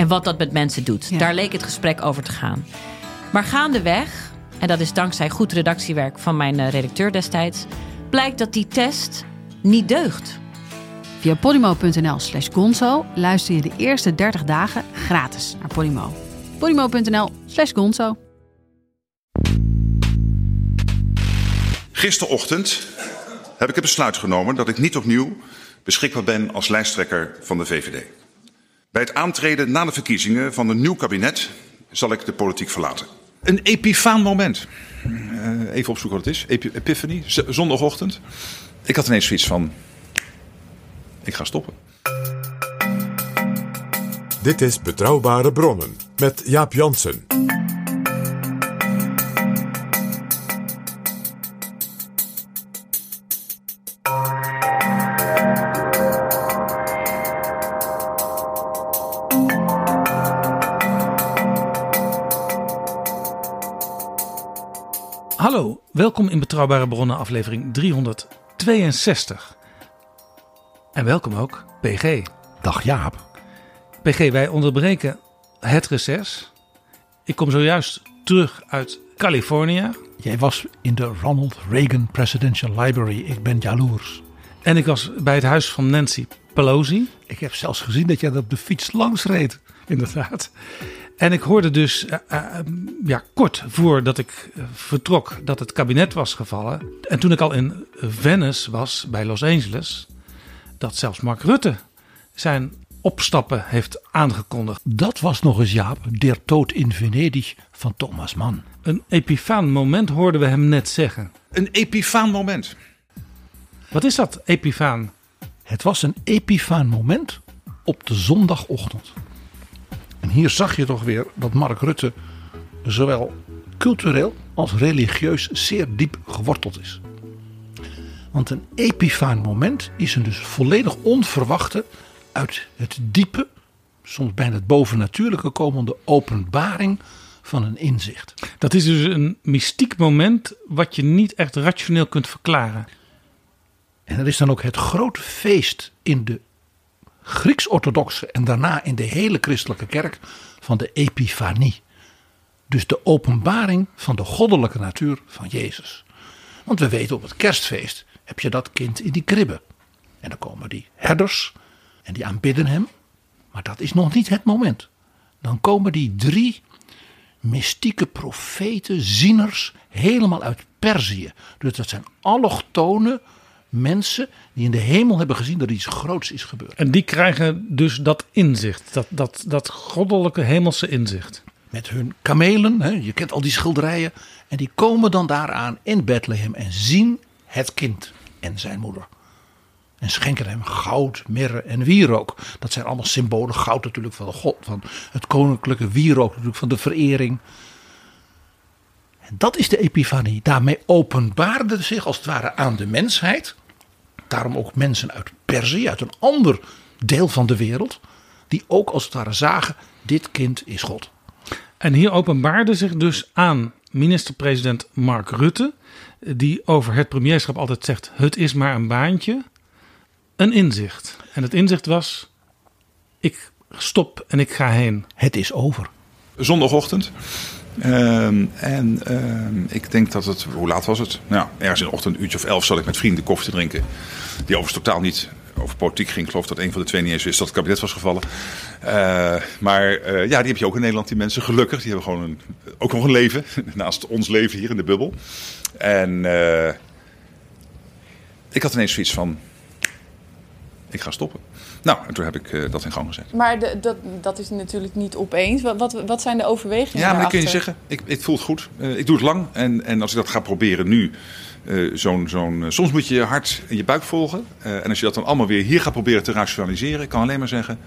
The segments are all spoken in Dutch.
En wat dat met mensen doet. Ja. Daar leek het gesprek over te gaan. Maar gaandeweg, en dat is dankzij goed redactiewerk van mijn eh, redacteur destijds, blijkt dat die test niet deugt. Via podimo.nl slash gonzo luister je de eerste 30 dagen gratis naar Podimo. podimo.nl slash gonzo. Gisterochtend heb ik het besluit genomen dat ik niet opnieuw beschikbaar ben als lijsttrekker van de VVD. Bij het aantreden na de verkiezingen van een nieuw kabinet zal ik de politiek verlaten. Een epifaan moment. Eh, even opzoeken wat het is. Epi- Epiphany, z- zondagochtend. Ik had ineens zoiets van... Ik ga stoppen. Dit is Betrouwbare Bronnen met Jaap Jansen. Welkom in Betrouwbare Bronnen aflevering 362. En welkom ook PG. Dag Jaap. PG, wij onderbreken het reces. Ik kom zojuist terug uit Californië. Jij was in de Ronald Reagan Presidential Library. Ik ben jaloers. En ik was bij het huis van Nancy Pelosi. Ik heb zelfs gezien dat jij op de fiets langs reed. Inderdaad. En ik hoorde dus eh, eh, ja, kort voordat ik eh, vertrok dat het kabinet was gevallen. En toen ik al in Venice was, bij Los Angeles, dat zelfs Mark Rutte zijn opstappen heeft aangekondigd. Dat was nog eens Jaap, Der Tod in Venedig van Thomas Mann. Een epifaan moment hoorden we hem net zeggen. Een epifaan moment. Wat is dat, epifaan? Het was een epifaan moment op de zondagochtend. En hier zag je toch weer dat Mark Rutte zowel cultureel als religieus zeer diep geworteld is. Want een epifaan moment is een dus volledig onverwachte, uit het diepe, soms bijna het bovennatuurlijke komende openbaring van een inzicht. Dat is dus een mystiek moment wat je niet echt rationeel kunt verklaren. En dat is dan ook het grote feest in de Grieks-orthodoxe en daarna in de hele christelijke kerk van de Epifanie. Dus de openbaring van de goddelijke natuur van Jezus. Want we weten op het kerstfeest heb je dat kind in die kribbe. En dan komen die herders en die aanbidden hem. Maar dat is nog niet het moment. Dan komen die drie mystieke profeten, zieners, helemaal uit Perzië. Dus dat zijn allochtone mensen die in de hemel hebben gezien dat er iets groots is gebeurd. En die krijgen dus dat inzicht, dat, dat, dat goddelijke hemelse inzicht. Met hun kamelen, hè, je kent al die schilderijen. En die komen dan daaraan in Bethlehem en zien het kind en zijn moeder. En schenken hem goud, mirre en wierook. Dat zijn allemaal symbolen. Goud natuurlijk van de God, van het koninklijke wierook natuurlijk van de verering. En dat is de epifanie. Daarmee openbaarde zich als het ware aan de mensheid. Daarom ook mensen uit Perzië, uit een ander deel van de wereld. Die ook als het ware zagen, dit kind is God. En hier openbaarde zich dus aan minister-president Mark Rutte, die over het premierschap altijd zegt: het is maar een baantje, een inzicht. En het inzicht was: ik stop en ik ga heen. Het is over. Zondagochtend. Ehm, en ehm, ik denk dat het, hoe laat was het? Nou, ergens in de ochtend, een uurtje of elf, zat ik met vrienden koffie te drinken. Die overigens totaal niet over politiek ging. Ik geloof dat een van de twee niet eens wist dat het kabinet was gevallen. Eh, maar eh, ja, die heb je ook in Nederland, die mensen. Gelukkig, die hebben gewoon een, ook nog een leven. Naast ons leven hier in de bubbel. En eh, ik had ineens zoiets van, ik ga stoppen. Nou, en toen heb ik eh, dat in gang gezet. Maar de, dat, dat is natuurlijk niet opeens. Wat, wat, wat zijn de overwegingen Ja, maar dan kun je daarachter? zeggen, ik, het voelt goed. Eh, ik doe het lang. En, en als ik dat ga proberen nu, eh, zo'n, zo'n, soms moet je je hart en je buik volgen. En als je dat dan allemaal weer hier gaat proberen te rationaliseren, ik kan alleen maar zeggen,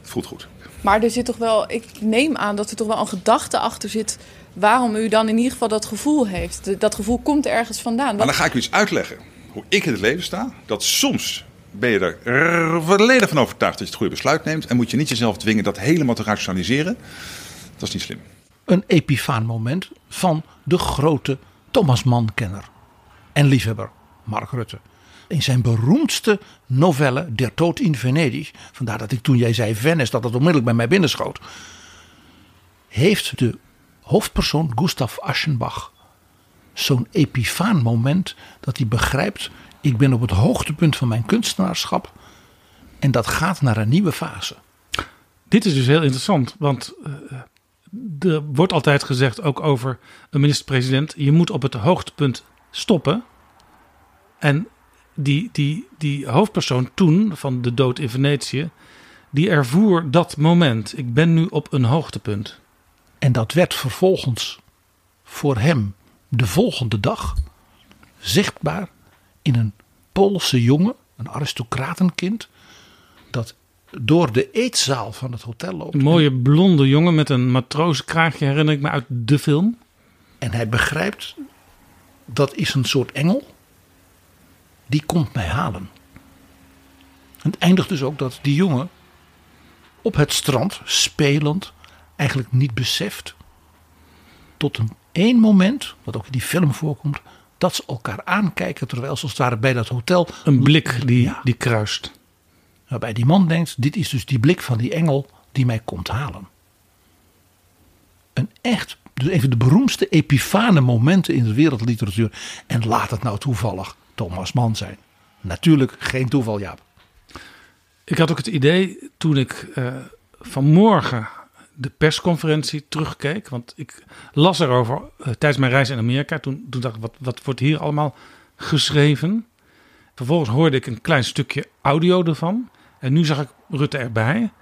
het voelt goed. Maar er zit toch wel, ik neem aan dat er toch wel een gedachte achter zit waarom u dan in ieder geval dat gevoel heeft. Dat gevoel komt ergens vandaan. Maar dan ga ik u iets uitleggen. Hoe ik in het leven sta. Dat soms ben je er volledig van overtuigd dat je het goede besluit neemt. En moet je niet jezelf dwingen dat helemaal te rationaliseren. Dat is niet slim. Een epifaan moment van de grote Thomas Mann-kenner en liefhebber Mark Rutte. In zijn beroemdste novelle Der Tod in Venedig, vandaar dat ik toen jij zei Venice, dat het onmiddellijk bij mij binnenschoot, heeft de hoofdpersoon Gustav Aschenbach zo'n epifaan moment dat hij begrijpt, ik ben op het hoogtepunt van mijn kunstenaarschap en dat gaat naar een nieuwe fase. Dit is dus heel interessant, want eh, er wordt altijd gezegd, ook over een minister-president, je moet op het hoogtepunt stoppen. En die, die, die hoofdpersoon toen van de dood in Venetië, die ervoer dat moment. Ik ben nu op een hoogtepunt. En dat werd vervolgens voor hem de volgende dag zichtbaar in een Poolse jongen, een aristocratenkind, dat door de eetzaal van het hotel loopt. Een mooie blonde jongen met een matrozenkraagje herinner ik me uit de film. En hij begrijpt, dat is een soort engel, die komt mij halen. En het eindigt dus ook dat die jongen op het strand, spelend, eigenlijk niet beseft, tot een één moment, wat ook in die film voorkomt, dat ze elkaar aankijken terwijl ze als het ware bij dat hotel Een blik die, Ja. die kruist. Waarbij die man denkt: dit is dus die blik van die engel die mij komt halen. Een echt, dus even de beroemdste epifane momenten in de wereldliteratuur. En laat het nou toevallig Thomas Mann zijn. Natuurlijk geen toeval, Jaap. Ik had ook het idee toen ik eh, vanmorgen de persconferentie terugkeek. Want ik las erover eh, tijdens mijn reis in Amerika. Toen, toen dacht ik, wat, wat wordt hier allemaal geschreven? Vervolgens hoorde ik een klein stukje audio ervan. En nu zag ik Rutte erbij.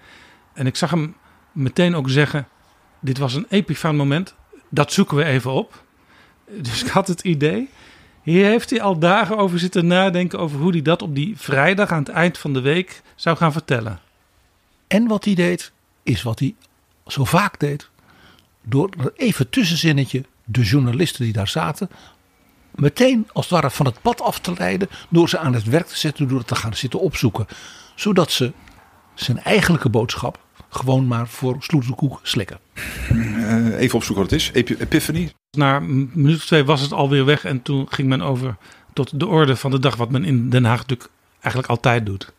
En ik zag hem meteen ook zeggen: Dit was een epifaan moment. Dat zoeken we even op. Dus ik had het idee. Hier heeft hij al dagen over zitten nadenken over hoe hij dat op die vrijdag aan het eind van de week zou gaan vertellen. En wat hij deed, is wat hij zo vaak deed. Door er even tussenzinnetje de journalisten die daar zaten. meteen als het ware van het pad af te leiden. door ze aan het werk te zetten, door het te gaan zitten opzoeken. Zodat ze zijn eigenlijke boodschap gewoon maar voor sloetelkoek slikken. Eh, even opzoeken wat het is. Epi- Epiphany. Na een minuut of twee was het alweer weg en toen ging men over tot de orde van de dag, wat men in Den Haag natuurlijk eigenlijk altijd doet.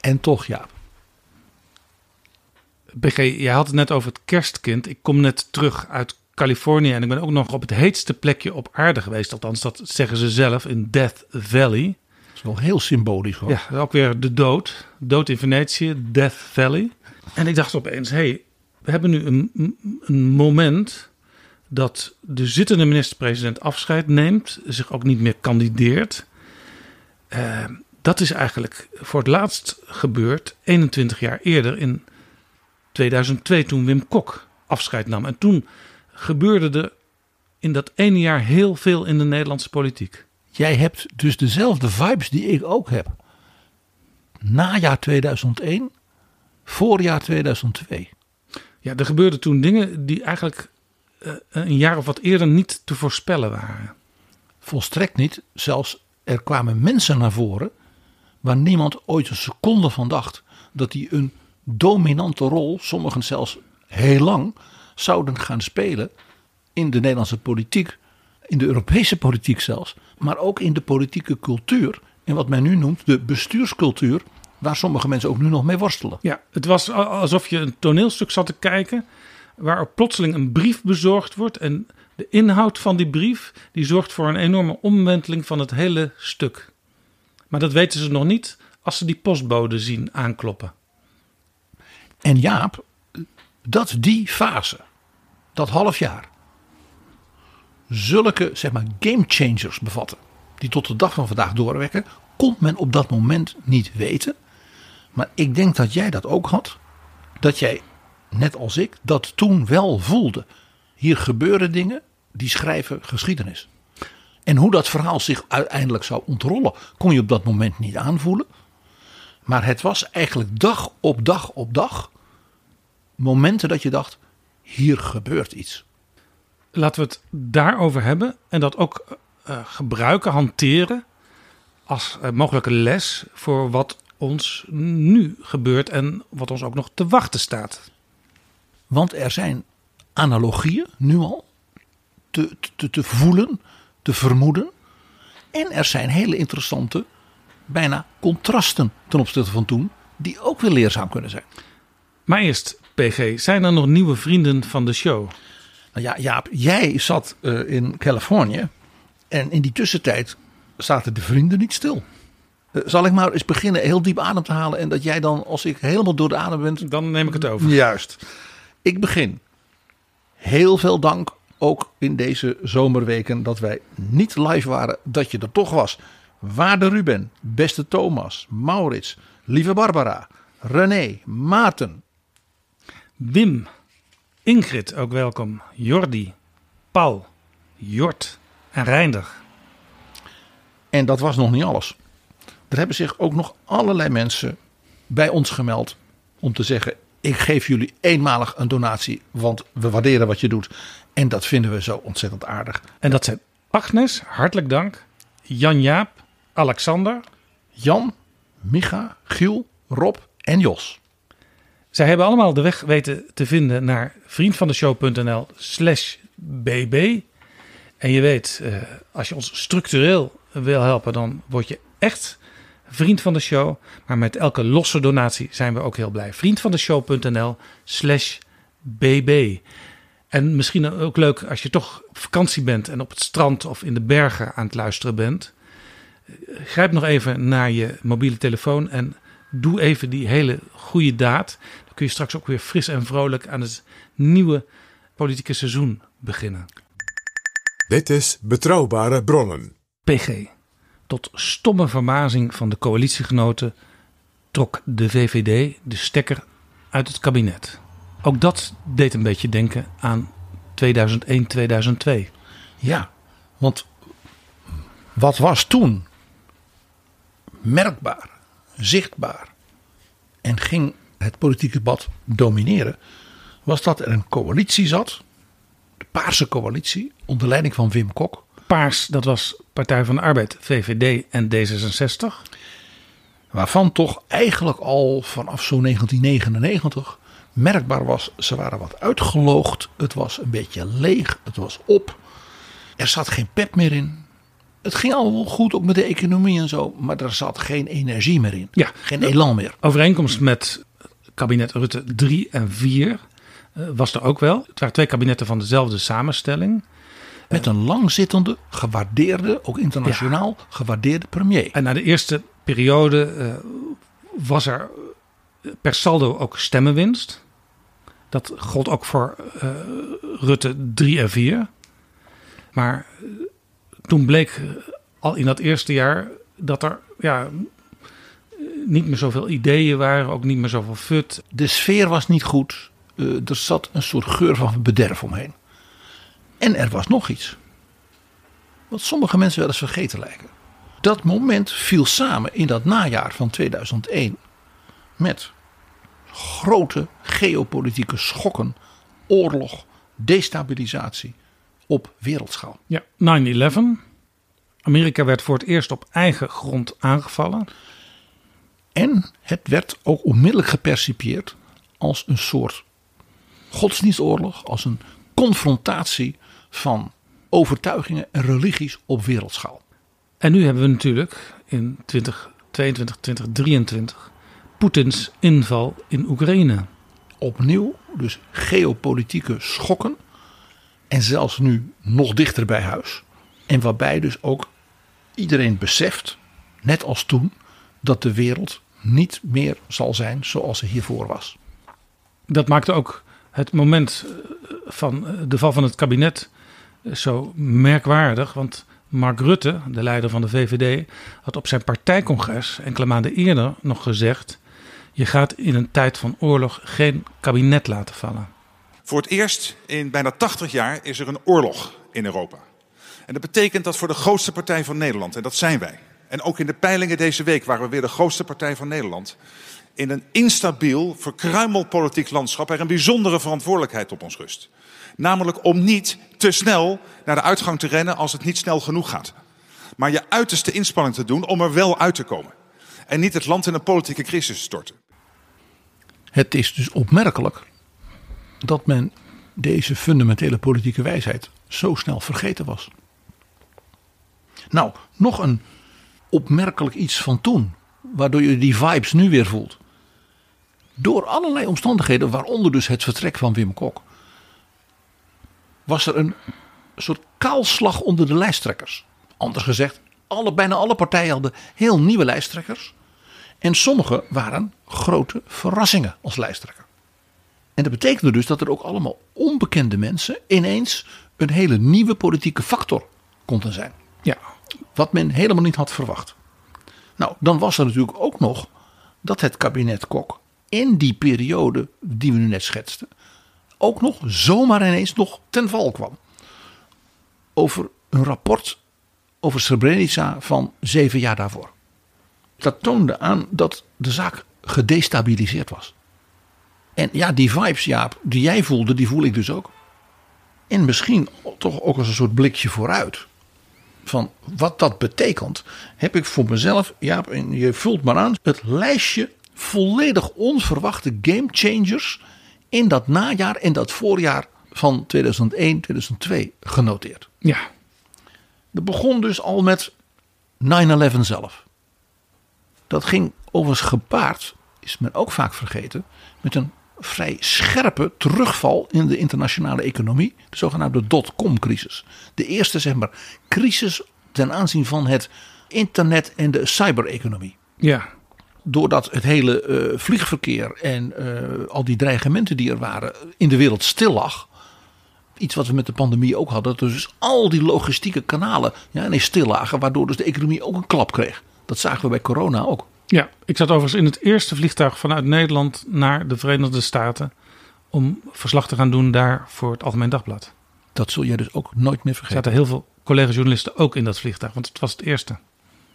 En toch, ja. BG, jij had het net over het kerstkind. Ik kom net terug uit Californië en ik ben ook nog op het heetste plekje op aarde geweest. Althans, dat zeggen ze zelf in Death Valley. Dat is wel heel symbolisch hoor. Ja, ook weer de dood. Dood in Venetië, Death Valley. En ik dacht opeens, hé, hey, we hebben nu een, een moment dat de zittende minister-president afscheid neemt, zich ook niet meer kandideert. Eh, dat is eigenlijk voor het laatst gebeurd 21 jaar eerder in 2002 toen Wim Kok afscheid nam. En toen gebeurde er in dat ene jaar heel veel in de Nederlandse politiek. Jij hebt dus dezelfde vibes die ik ook heb. Najaar 2001, voorjaar 2002. Ja, er gebeurden toen dingen die eigenlijk eh, een jaar of wat eerder niet te voorspellen waren. Volstrekt niet. Zelfs er kwamen mensen naar voren waar niemand ooit een seconde van dacht dat die een dominante rol, sommigen zelfs heel lang, zouden gaan spelen in de Nederlandse politiek, in de Europese politiek zelfs, maar ook in de politieke cultuur. En wat men nu noemt de bestuurscultuur, waar sommige mensen ook nu nog mee worstelen. Ja, het was alsof je een toneelstuk zat te kijken waar er plotseling een brief bezorgd wordt en de inhoud van die brief die zorgt voor een enorme omwenteling van het hele stuk. Maar dat weten ze nog niet als ze die postbode zien aankloppen. En Jaap, dat die fase, dat half jaar, zulke zeg maar game changers bevatten, die tot de dag van vandaag doorwerken, kon men op dat moment niet weten. Maar ik denk dat jij dat ook had, dat jij, net als ik, dat toen wel voelde. Hier gebeuren dingen die schrijven geschiedenis. En hoe dat verhaal zich uiteindelijk zou ontrollen, kon je op dat moment niet aanvoelen. Maar het was eigenlijk dag op dag op dag momenten dat je dacht, hier gebeurt iets. Laten we het daarover hebben en dat ook uh, gebruiken, hanteren als uh, mogelijke les voor wat ons nu gebeurt en wat ons ook nog te wachten staat. Want er zijn analogieën nu al te, te, te voelen, te vermoeden. En er zijn hele interessante, bijna contrasten ten opzichte van toen, die ook weer leerzaam kunnen zijn. Maar eerst, PG, zijn er nog nieuwe vrienden van de show? Nou ja, Jaap, jij zat uh, in Californië en in die tussentijd zaten de vrienden niet stil. Uh, zal ik maar eens beginnen heel diep adem te halen en dat jij dan, als ik helemaal door de adem ben... Dan neem ik het over. Juist. Ik begin. Heel veel dank ook in deze zomerweken dat wij niet live waren, dat je er toch was. Waarde Ruben, beste Thomas, Maurits, lieve Barbara, René, Maarten. Wim, Ingrid ook welkom, Jordi, Paul, Jort en Reinder. En dat was nog niet alles. Er hebben zich ook nog allerlei mensen bij ons gemeld om te zeggen: ik geef jullie eenmalig een donatie, want we waarderen wat je doet. En dat vinden we zo ontzettend aardig. En dat zijn Agnes, hartelijk dank. Jan-Jaap, Alexander. Jan, Micha, Giel, Rob en Jos. Zij hebben allemaal de weg weten te vinden naar vriendvandeshow.nl slash bb. En je weet, eh, als je ons structureel wil helpen, dan word je echt vriend van de show. Maar met elke losse donatie zijn we ook heel blij. Vriendvandeshow.nl slash bb. En misschien ook leuk als je toch op vakantie bent en op het strand of in de bergen aan het luisteren bent. Grijp nog even naar je mobiele telefoon en doe even die hele goede daad. Kun je straks ook weer fris en vrolijk aan het nieuwe politieke seizoen beginnen. Dit is Betrouwbare Bronnen. PG. Tot stomme vermazing van de coalitiegenoten trok de VVD de stekker uit het kabinet. Ook dat deed een beetje denken aan 2001, 2002. Ja, want wat was toen merkbaar, zichtbaar en ging het politieke debat domineren, was dat er een coalitie zat, de Paarse coalitie, onder leiding van Wim Kok. Paars, dat was Partij van de Arbeid, VVD en D66. Waarvan toch eigenlijk al vanaf zo'n 1999 merkbaar was, ze waren wat uitgeloogd. Het was een beetje leeg, het was op. Er zat geen pep meer in. Het ging allemaal goed, ook met de economie en zo. Maar er zat geen energie meer in. Ja, geen elan meer. Overeenkomst met kabinet Rutte 3 en 4 uh, was er ook wel. Het waren twee kabinetten van dezelfde samenstelling. Met een langzittende, gewaardeerde, ook internationaal ja. gewaardeerde premier. En na de eerste periode uh, was er per saldo ook stemmenwinst. Dat gold ook voor uh, Rutte 3 en 4. Maar toen bleek al in dat eerste jaar dat er ja, niet meer zoveel ideeën waren, ook niet meer zoveel fut. De sfeer was niet goed. Uh, er zat een soort geur van bederf omheen. En er was nog iets. Wat sommige mensen wel eens vergeten lijken. Dat moment viel samen in dat najaar van 2001 met grote geopolitieke schokken, oorlog, destabilisatie op wereldschaal. Ja, 9-11. Amerika werd voor het eerst op eigen grond aangevallen. En het werd ook onmiddellijk gepercipieerd als een soort godsdienstoorlog, als een confrontatie van overtuigingen en religies op wereldschaal. En nu hebben we natuurlijk in 2022, 2023 Poetins inval in Oekraïne. Opnieuw dus geopolitieke schokken en zelfs nu nog dichter bij huis. En waarbij dus ook iedereen beseft, net als toen, dat de wereld niet meer zal zijn zoals ze hiervoor was. Dat maakte ook het moment van de val van het kabinet zo merkwaardig. Want Mark Rutte, de leider van de VVD, had op zijn partijcongres enkele maanden eerder nog gezegd: Je gaat in een tijd van oorlog geen kabinet laten vallen. Voor het eerst in bijna 80 jaar is er een oorlog in Europa. En dat betekent dat voor de grootste partij van Nederland, en dat zijn wij, en ook in de peilingen deze week waren we weer de grootste partij van Nederland, in een instabiel, verkruimeld politiek landschap er een bijzondere verantwoordelijkheid op ons rust. Namelijk om niet te snel naar de uitgang te rennen als het niet snel genoeg gaat. Maar je uiterste inspanning te doen om er wel uit te komen. En niet het land in een politieke crisis te storten. Het is dus opmerkelijk dat men deze fundamentele politieke wijsheid zo snel vergeten was. Nou, nog een opmerkelijk iets van toen, waardoor je die vibes nu weer voelt. Door allerlei omstandigheden, waaronder dus het vertrek van Wim Kok, was er een soort kaalslag onder de lijsttrekkers. Anders gezegd, alle, bijna alle partijen hadden heel nieuwe lijsttrekkers. En sommige waren grote verrassingen als lijsttrekker. En dat betekende dus dat er ook allemaal onbekende mensen ineens een hele nieuwe politieke factor konden zijn. Ja. Wat men helemaal niet had verwacht. Nou, dan was er natuurlijk ook nog dat het kabinet Kok in die periode die we nu net schetsten, ook nog zomaar ineens nog ten val kwam. Over een rapport over Srebrenica van zeven jaar daarvoor. Dat toonde aan dat de zaak gedestabiliseerd was. En ja, die vibes, Jaap, die jij voelde, die voel ik dus ook. En misschien toch ook als een soort blikje vooruit. Van wat dat betekent, heb ik voor mezelf, Jaap, en je vult maar aan, het lijstje volledig onverwachte game changers in dat najaar en dat voorjaar van 2001, 2002 genoteerd. Ja. Dat begon dus al met 9-11 zelf. Dat ging overigens gepaard, is men ook vaak vergeten, met een vrij scherpe terugval in de internationale economie. De zogenaamde dotcom-crisis. De eerste, zeg maar, crisis ten aanzien van het internet en de cybereconomie. Ja. Doordat het hele eh, vliegverkeer en eh, al die dreigementen die er waren in de wereld stil lag. Iets wat we met de pandemie ook hadden. Dat dus al die logistieke kanalen ja, ineens stil lagen. Waardoor dus de economie ook een klap kreeg. Dat zagen we bij corona ook. Ja, ik zat overigens in het eerste vliegtuig vanuit Nederland naar de Verenigde Staten. Om verslag te gaan doen daar voor het Algemeen Dagblad. Dat zul jij dus ook nooit meer Er vergeten. zaten heel veel collega-journalisten ook in dat vliegtuig, want het was het eerste.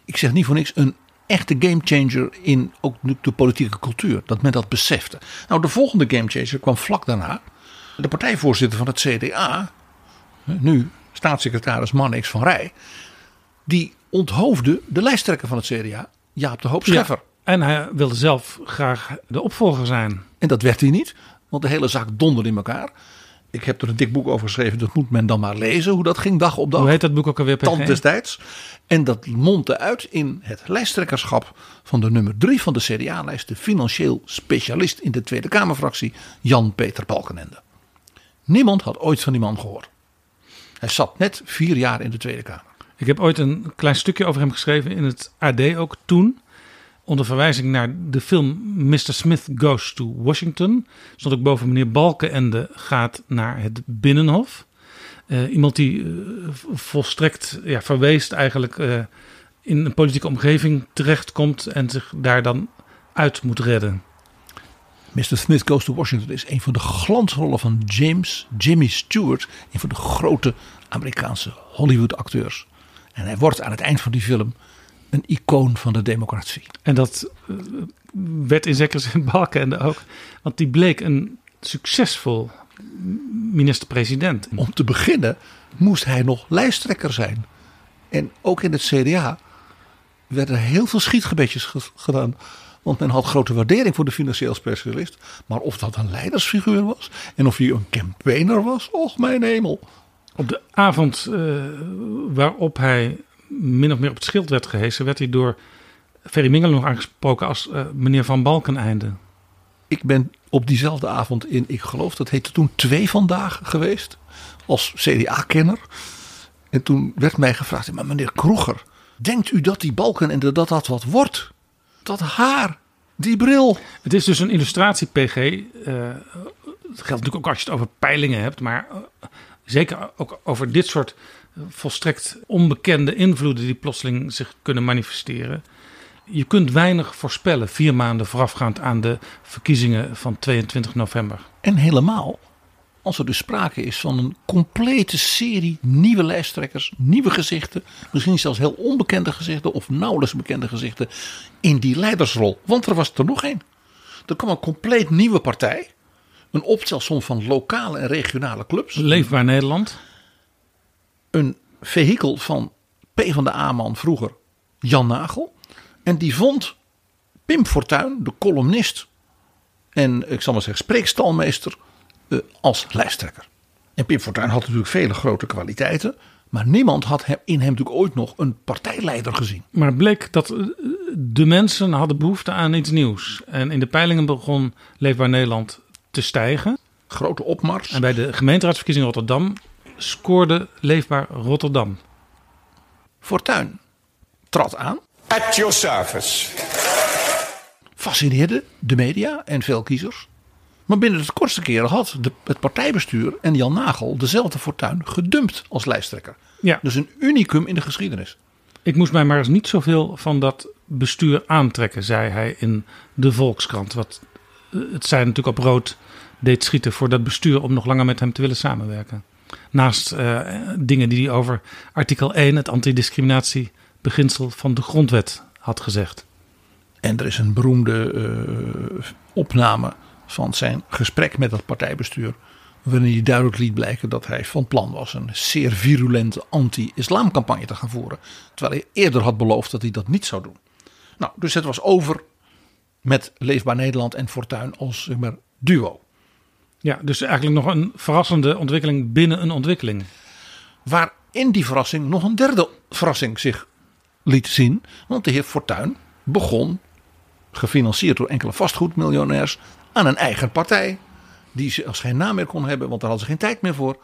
ik zeg niet voor niks, een echte gamechanger in ook de politieke cultuur. Dat men dat besefte. Nou, de volgende gamechanger kwam vlak daarna. De partijvoorzitter van het CDA, nu staatssecretaris Mannix van Rij, die onthoofde de lijsttrekker van het CDA, Jaap de Hoop Scheffer. En hij wilde zelf graag de opvolger zijn. En dat werd hij niet, want de hele zaak donderde in elkaar. Ik heb er een dik boek over geschreven, dat moet men dan maar lezen, hoe dat ging dag op dag. Hoe heet dat boek ook alweer? Tand destijds. En dat mondde uit in het lijsttrekkerschap van de nummer drie van de CDA-lijst, de financieel specialist in de Tweede Kamerfractie, Jan-Peter Balkenende. Niemand had ooit van die man gehoord. Hij zat net vier jaar in de Tweede Kamer. Ik heb ooit een klein stukje over hem geschreven in het AD ook toen. Onder verwijzing naar de film Mr. Smith Goes to Washington. Stond ook boven meneer Balkenende gaat naar het Binnenhof. Eh, iemand die eh, volstrekt ja, verweest eigenlijk eh, in een politieke omgeving terechtkomt en zich daar dan uit moet redden. Mr. Smith Goes to Washington is een van de glansrollen van James Jimmy Stewart. Een van de grote Amerikaanse Hollywood-acteurs. En hij wordt aan het eind van die film een icoon van de democratie. En dat eh, werd in zekere zin Balkenende ook. Want die bleek een succesvol minister-president. Om te beginnen moest hij nog lijsttrekker zijn. En ook in het CDA werden heel veel schietgebedjes ge- gedaan. Want men had grote waardering voor de financieel specialist. Maar of dat een leidersfiguur was en of hij een campaigner was, och mijn hemel. Op de avond eh, waarop hij min of meer op het schild werd gehesen, werd hij door Ferry Mingelen nog aangesproken als eh, meneer Van Balkeneinde. Ik ben op diezelfde avond in, ik geloof dat heette toen twee vandaag geweest. Als CDA-kenner. En toen werd mij gevraagd, maar meneer Kroeger, denkt u dat die balken en dat dat wat wordt? Dat haar, die bril. Het is dus een illustratie, PG. eh, het geldt natuurlijk ook als je het over peilingen hebt, maar zeker ook over dit soort eh, volstrekt onbekende invloeden die plotseling zich kunnen manifesteren. Je kunt weinig voorspellen vier maanden voorafgaand aan de verkiezingen van 22 november. En helemaal als er dus sprake is van een complete serie nieuwe lijsttrekkers, nieuwe gezichten, misschien zelfs heel onbekende gezichten of nauwelijks bekende gezichten in die leidersrol. Want er was er nog één. Er kwam een compleet nieuwe partij. Een optelsom van lokale en regionale clubs. Leefbaar Nederland. Een vehikel van P van de A-man vroeger, Jan Nagel. En die vond Pim Fortuyn, de columnist en ik zal maar zeggen spreekstalmeester, eh, als lijsttrekker. En Pim Fortuyn had natuurlijk vele grote kwaliteiten. Maar niemand had hem, in hem natuurlijk ooit nog een partijleider gezien. Maar het bleek dat eh, de mensen hadden behoefte aan iets nieuws. En in de peilingen begon Leefbaar Nederland te stijgen. Grote opmars. En bij de gemeenteraadsverkiezingen Rotterdam scoorde Leefbaar Rotterdam. Fortuyn trad aan. At your service. Fascineerde de media en veel kiezers. Maar binnen het kortste keren had de, het partijbestuur en Jan Nagel dezelfde Fortuyn gedumpt als lijsttrekker. Ja. Dus een unicum in de geschiedenis. Ik moest mij maar eens niet zoveel van dat bestuur aantrekken, zei hij in de Volkskrant. Wat het zijn natuurlijk op rood deed schieten voor dat bestuur om nog langer met hem te willen samenwerken. Naast eh, dingen die hij over artikel 1, het antidiscriminatiebeginsel van de grondwet, had gezegd. En er is een beroemde eh, opname van zijn gesprek met het partijbestuur. Waarin hij duidelijk liet blijken dat hij van plan was een zeer virulente anti-islamcampagne te gaan voeren. Terwijl hij eerder had beloofd dat hij dat niet zou doen. Nou, dus het was over met Leefbaar Nederland en Fortuyn als zeg maar, duo. Ja, dus eigenlijk nog een verrassende ontwikkeling binnen een ontwikkeling. Waar in die verrassing nog een derde verrassing zich liet zien. Want de heer Fortuyn begon, gefinancierd door enkele vastgoedmiljonairs, aan een eigen partij. Die ze als geen naam meer kon hebben, want daar hadden ze geen tijd meer voor.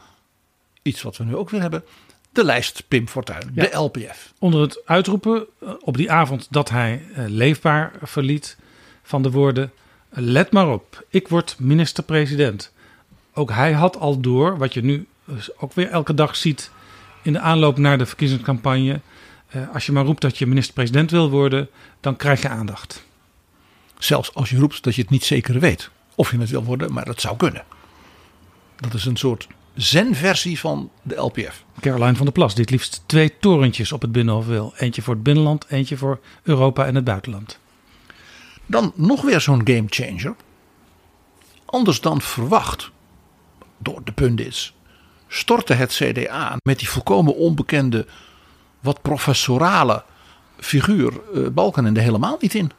Iets wat we nu ook weer hebben. De lijst Pim Fortuyn, Ja. de LPF. Onder het uitroepen eh, op die avond dat hij eh, leefbaar verliet van de woorden: Let maar op, ik word minister-president. Ook hij had al door, wat je nu dus ook weer elke dag ziet in de aanloop naar de verkiezingscampagne. eh, als je maar roept dat je minister-president wil worden, dan krijg je aandacht. Zelfs als je roept dat je het niet zeker weet of je het wil worden, maar dat zou kunnen. Dat is een soort zen-versie van de LPF. Caroline van der Plas, die het liefst twee torentjes op het Binnenhof wil. Eentje voor het binnenland, eentje voor Europa en het buitenland. Dan nog weer zo'n gamechanger. Anders dan verwacht door de pundits stortte het CDA met die volkomen onbekende, wat professorale figuur eh, Balkenende helemaal niet in.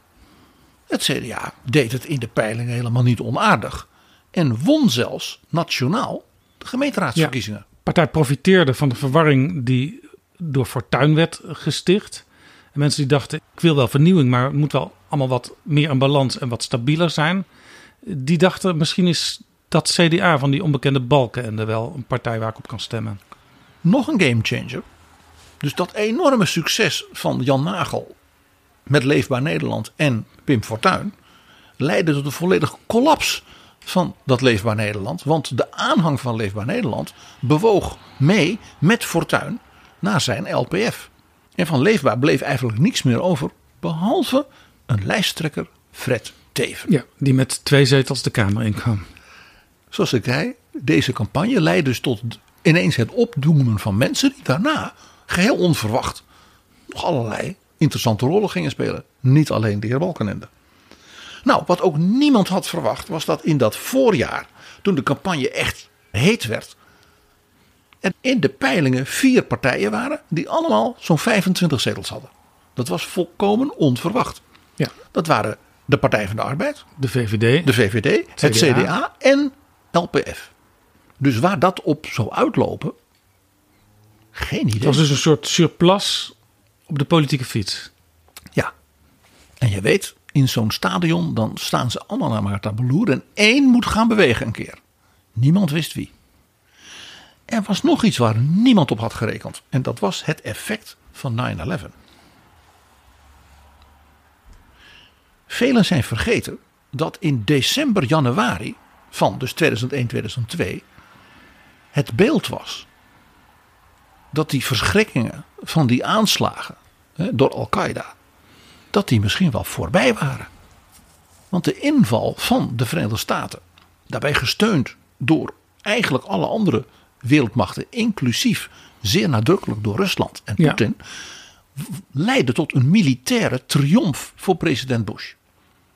Het CDA deed het in de peilingen helemaal niet onaardig. En won zelfs nationaal de gemeenteraadsverkiezingen. De partij profiteerde van de verwarring die door Fortuyn werd gesticht. En mensen die dachten, ik wil wel vernieuwing, maar het moet wel allemaal wat meer een balans en wat stabieler zijn. Die dachten, misschien is dat CDA van die onbekende balken en er wel een partij waar ik op kan stemmen. Nog een gamechanger. Dus dat enorme succes van Jan Nagel met Leefbaar Nederland en Pim Fortuyn leidde tot een volledige collaps van dat Leefbaar Nederland. Want de aanhang van Leefbaar Nederland bewoog mee met Fortuyn naar zijn LPF. En van Leefbaar bleef eigenlijk niks meer over, behalve een lijsttrekker Fred Teven. Ja, die met twee zetels de Kamer inkwam. Zoals ik zei, deze campagne leidde dus tot ineens het opdoemen van mensen die daarna geheel onverwacht nog allerlei interessante rollen gingen spelen. Niet alleen de heer Balkenende. Nou, wat ook niemand had verwacht was dat in dat voorjaar, toen de campagne echt heet werd, er in de peilingen vier partijen waren die allemaal zo'n 25 zetels hadden. Dat was volkomen onverwacht. Ja. Dat waren de Partij van de Arbeid, De VVD, de VVD, het CDA. En LPF. Dus waar dat op zou uitlopen, geen het idee. was dus een soort surplus op de politieke fiets. Ja. En je weet, in zo'n stadion, dan staan ze allemaal naar elkaar te beloeren. En één moet gaan bewegen een keer. Niemand wist wie. Er was nog iets waar niemand op had gerekend. En dat was het effect van 9-11. Velen zijn vergeten dat in december, januari van dus 2001, 2002 het beeld was dat die verschrikkingen van die aanslagen hè, door Al-Qaeda, dat die misschien wel voorbij waren. Want de inval van de Verenigde Staten, daarbij gesteund door eigenlijk alle andere wereldmachten, inclusief zeer nadrukkelijk door Rusland en. Poetin, leidde tot een militaire triomf voor president Bush.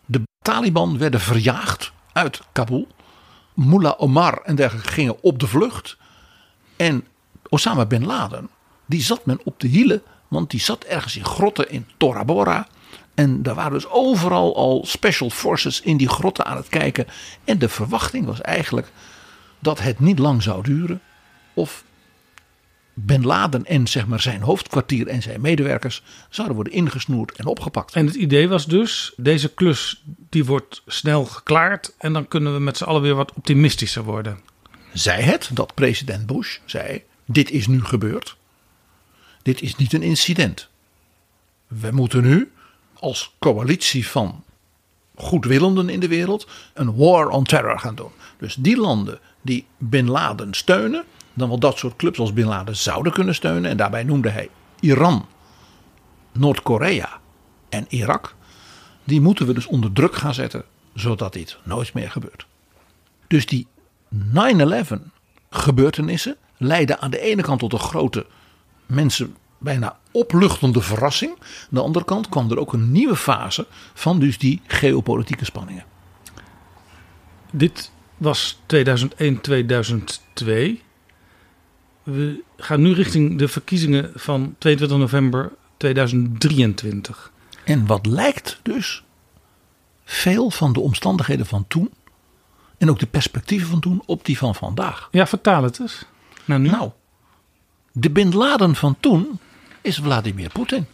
De Taliban werden verjaagd uit Kabul. Mullah Omar en dergelijke gingen op de vlucht. En Osama bin Laden, die zat men op de hielen. Want die zat ergens in grotten in Tora Bora. En daar waren dus overal al special forces in die grotten aan het kijken. En de verwachting was eigenlijk dat het niet lang zou duren. Of Bin Laden en zeg maar, zijn hoofdkwartier en zijn medewerkers zouden worden ingesnoerd en opgepakt. En het idee was dus, deze klus die wordt snel geklaard en dan kunnen we met z'n allen weer wat optimistischer worden. Zij het dat president Bush zei, dit is nu gebeurd. Dit is niet een incident. We moeten nu als coalitie van goedwillenden in de wereld een war on terror gaan doen. Dus die landen die Bin Laden steunen, dan wel dat soort clubs als Bin Laden zouden kunnen steunen. En daarbij noemde hij Iran, Noord-Korea en Irak. Die moeten we dus onder druk gaan zetten, zodat dit nooit meer gebeurt. Dus die 9-11 gebeurtenissen leidden aan de ene kant tot een grote mensen bijna opluchtende verrassing. Aan de andere kant kwam er ook een nieuwe fase van dus die geopolitieke spanningen. Dit was 2001, 2002. We gaan nu richting de verkiezingen van 22 november 2023. En wat lijkt dus veel van de omstandigheden van toen en ook de perspectieven van toen op die van vandaag. Ja, vertaal het eens. Nou, nu. Nou, de Bin Laden van toen is Vladimir Poetin.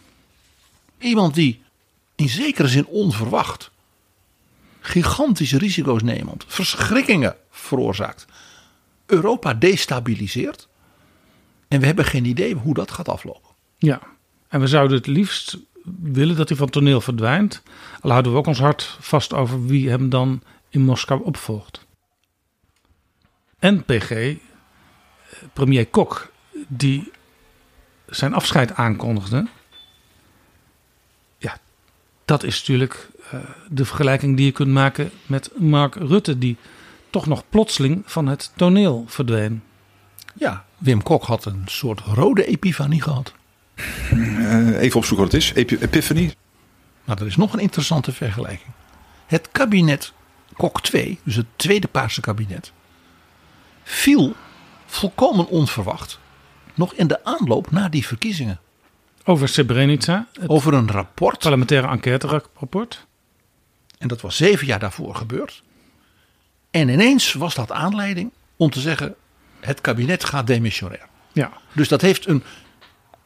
Iemand die in zekere zin onverwacht gigantische risico's nemend, verschrikkingen veroorzaakt, Europa destabiliseert. En we hebben geen idee hoe dat gaat aflopen. Ja, en we zouden het liefst willen dat hij van toneel verdwijnt. Al houden we ook ons hart vast over wie hem dan in Moskou opvolgt. En PG, premier Kok, die zijn afscheid aankondigde. Ja, dat is natuurlijk uh, de vergelijking die je kunt maken met Mark Rutte, die toch nog plotseling van het toneel verdween. Ja, Wim Kok had een soort rode epifanie gehad. Uh, even opzoeken wat het is. Ep epiphanie. Nou, er is nog een interessante vergelijking. Het kabinet Kok 2, dus het tweede Paarse kabinet, viel volkomen onverwacht nog in de aanloop naar die verkiezingen. Over Srebrenica? Over een rapport. Parlementaire enquête-rapport. En dat was zeven jaar daarvoor gebeurd. En ineens was dat aanleiding om te zeggen: het kabinet gaat demissionair. Ja. Dus dat heeft een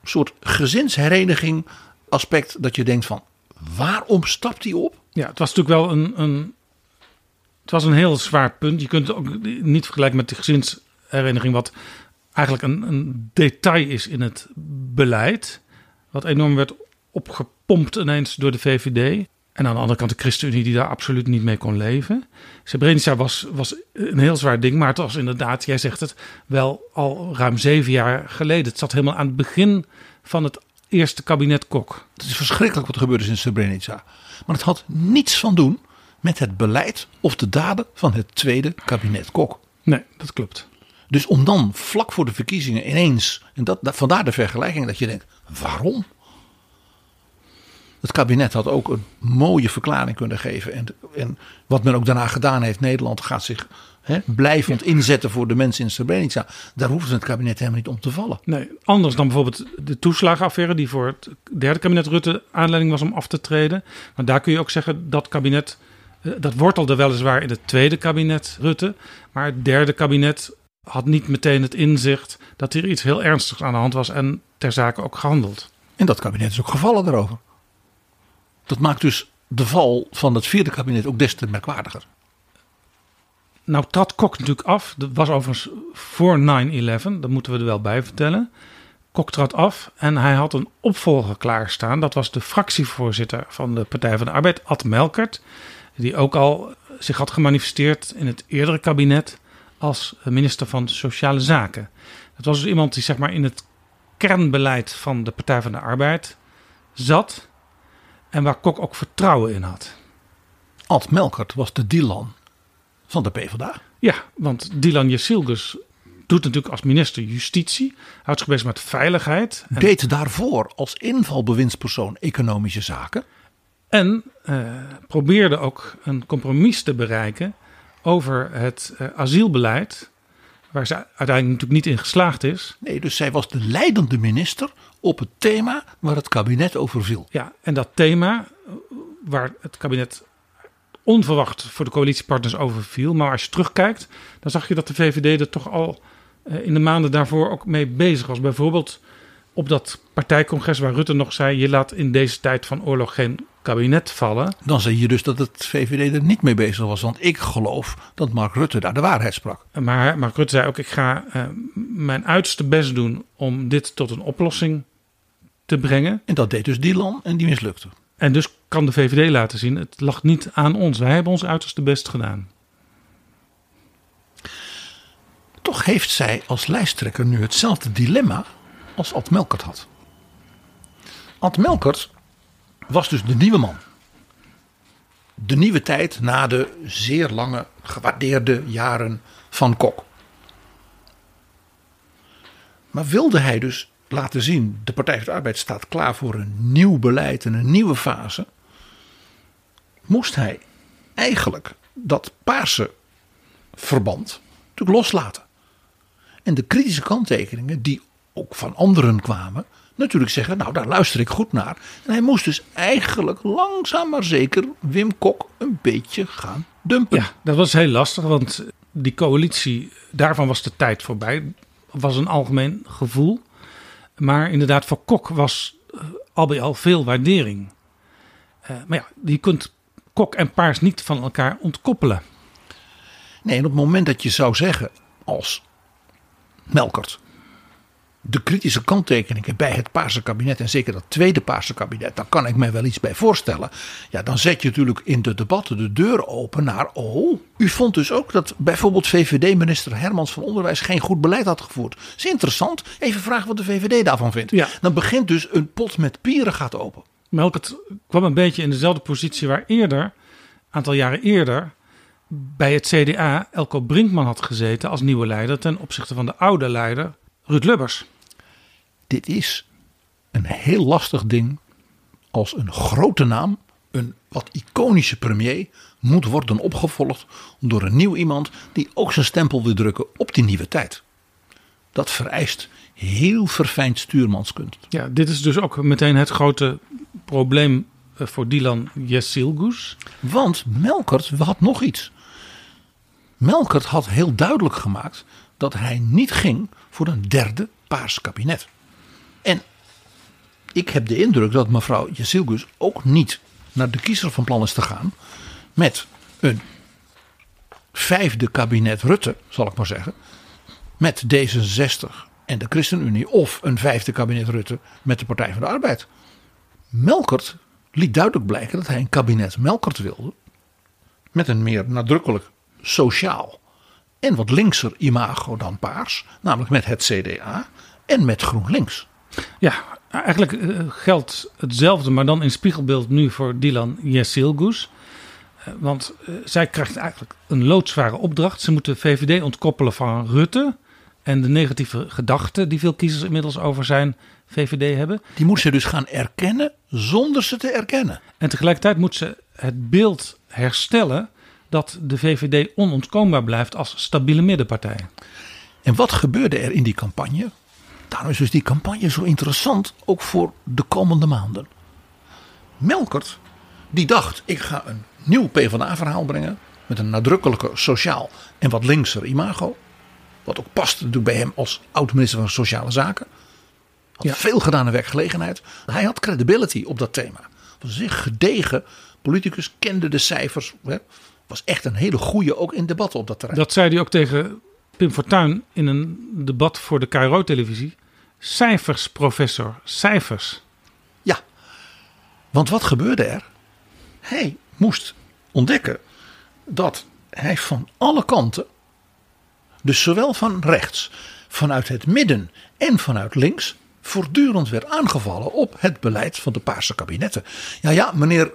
soort gezinshereniging aspect dat je denkt van waarom stapt hij op? Ja, het was natuurlijk wel een, een, het was een heel zwaar punt. Je kunt het ook niet vergelijken met de gezinshereniging, wat eigenlijk een, een detail is in het beleid. Wat enorm werd opgepompt ineens door de VVD. En aan de andere kant de ChristenUnie die daar absoluut niet mee kon leven. Srebrenica was, was een heel zwaar ding. Maar het was inderdaad, jij zegt het, wel al ruim zeven jaar geleden. Het zat helemaal aan het begin van het eerste kabinet Kok. Het is verschrikkelijk wat er gebeurd is in Srebrenica. Maar het had niets van doen met het beleid of de daden van het tweede kabinet Kok. Nee, dat klopt. Dus om dan vlak voor de verkiezingen ineens, en dat, dat, vandaar de vergelijking dat je denkt, waarom? Het kabinet had ook een mooie verklaring kunnen geven. En, en wat men ook daarna gedaan heeft, Nederland gaat zich hè, blijvend inzetten voor de mensen in Srebrenica. Daar hoeft het kabinet helemaal niet om te vallen. Nee, anders dan bijvoorbeeld de toeslagenaffaire die voor het derde kabinet Rutte aanleiding was om af te treden. Maar daar kun je ook zeggen dat kabinet, eh, dat wortelde weliswaar in het tweede kabinet Rutte. Maar het derde kabinet had niet meteen het inzicht dat hier iets heel ernstigs aan de hand was en ter zake ook gehandeld. En dat kabinet is ook gevallen daarover. Dat maakt dus de val van het vierde kabinet ook des te merkwaardiger. Nou trad Kok natuurlijk af. Dat was overigens voor 9-11. Dat moeten we er wel bij vertellen. Kok trad af en hij had een opvolger klaarstaan. Dat was de fractievoorzitter van de Partij van de Arbeid, Ad Melkert. Die ook al zich had gemanifesteerd in het eerdere kabinet als minister van Sociale Zaken. Dat was dus iemand die zeg maar in het kernbeleid van de Partij van de Arbeid zat en waar Kok ook vertrouwen in had. Ad Melkert was de Dylan van de PvdA. Ja, want Dylan Jesilgus doet natuurlijk als minister Justitie, houdt zich bezig met veiligheid. En... Deed daarvoor als invalbewindspersoon economische zaken. En eh, probeerde ook een compromis te bereiken over het eh, asielbeleid. Waar ze uiteindelijk natuurlijk niet in geslaagd is. Nee, dus zij was de leidende minister op het thema waar het kabinet over viel. Ja, en dat thema eh, waar het kabinet onverwacht voor de coalitiepartners over viel. Maar als je terugkijkt, dan zag je dat de VVD er toch al eh, in de maanden daarvoor ook mee bezig was. Bijvoorbeeld op dat partijcongres waar Rutte nog zei: je laat in deze tijd van oorlog geen kabinet vallen. Dan zie je dus dat het VVD er niet mee bezig was. Want ik geloof dat Mark Rutte daar de waarheid sprak. Maar Mark Rutte zei ook: ik ga eh, mijn uiterste best doen om dit tot een oplossing te brengen. En dat deed dus Dylan en die mislukte. En dus kan de VVD laten zien: het lag niet aan ons. Wij hebben ons uiterste best gedaan. Toch heeft zij als lijsttrekker nu hetzelfde dilemma als Ad Melkert had. Ad Melkert was dus de nieuwe man. De nieuwe tijd na de zeer lange, gewaardeerde jaren van Kok. Maar wilde hij dus laten zien, de Partij van de Arbeid staat klaar voor een nieuw beleid en een nieuwe fase, moest hij eigenlijk dat paarse verband natuurlijk loslaten. En de kritische kanttekeningen die ook van anderen kwamen, natuurlijk zeggen, nou daar luister ik goed naar. En hij moest dus eigenlijk langzaam maar zeker Wim Kok een beetje gaan dumpen. Ja, dat was heel lastig, want die coalitie, daarvan was de tijd voorbij. Was een algemeen gevoel. Maar inderdaad, voor Kok was uh, al bij al veel waardering. Uh, maar ja, je kunt Kok en Paars niet van elkaar ontkoppelen. Nee, en op het moment dat je zou zeggen als Melkert de kritische kanttekeningen bij het Paarse kabinet en zeker dat tweede Paarse kabinet, daar kan ik mij wel iets bij voorstellen. Ja, dan zet je natuurlijk in de debatten de deur open naar, oh, u vond dus ook dat bijvoorbeeld VVD-minister Hermans van Onderwijs geen goed beleid had gevoerd. Dat is interessant. Even vragen wat de VVD daarvan vindt. Ja. Dan begint dus een pot met pieren gaat open. Melkert kwam een beetje in dezelfde positie waar eerder, een aantal jaren eerder, bij het CDA Elko Brinkman had gezeten als nieuwe leider ten opzichte van de oude leider Ruud Lubbers. Dit is een heel lastig ding als een grote naam, een wat iconische premier, moet worden opgevolgd door een nieuw iemand die ook zijn stempel wil drukken op die nieuwe tijd. Dat vereist heel verfijnd stuurmanskunst. Ja, dit is dus ook meteen het grote probleem eh, voor Dylan Yesilgus. Want Melkert had nog iets. Melkert had heel duidelijk gemaakt dat hij niet ging voor een derde paars kabinet. En ik heb de indruk dat mevrouw Jezilgus ook niet naar de kiezer van plan is te gaan met een vijfde kabinet Rutte, zal ik maar zeggen, met D66 en de ChristenUnie of een vijfde kabinet Rutte met de Partij van de Arbeid. Melkert liet duidelijk blijken dat hij een kabinet Melkert wilde met een meer nadrukkelijk sociaal en wat linkser imago dan paars, namelijk met het CDA en met GroenLinks. Ja, eigenlijk uh, geldt hetzelfde, maar dan in spiegelbeeld nu voor Dylan Yesilgus. Uh, want uh, zij krijgt eigenlijk een loodzware opdracht. Ze moeten VVD ontkoppelen van Rutte. En de negatieve gedachten die veel kiezers inmiddels over zijn VVD hebben. Die moet ze dus gaan erkennen zonder ze te erkennen. En tegelijkertijd moet ze het beeld herstellen dat de VVD onontkoombaar blijft als stabiele middenpartij. En wat gebeurde er in die campagne? Daarom is dus die campagne zo interessant, ook voor de komende maanden. Melkert, die dacht, ik ga een nieuw PvdA-verhaal brengen. Met een nadrukkelijke sociaal en wat linkser imago. Wat ook past natuurlijk bij hem als oud-minister van Sociale Zaken. Had ja. veel gedaan aan werkgelegenheid. Hij had credibility op dat thema. Was een gedegen politicus, kende de cijfers. Was echt een hele goede ook in debatten op dat terrein. Dat zei hij ook tegen Pim Fortuyn in een debat voor de KRO-televisie. Cijfers, professor, cijfers. Ja, want wat gebeurde er? Hij moest ontdekken dat hij van alle kanten, dus zowel van rechts, vanuit het midden en vanuit links, voortdurend werd aangevallen op het beleid van de Paarse kabinetten. Ja, ja, meneer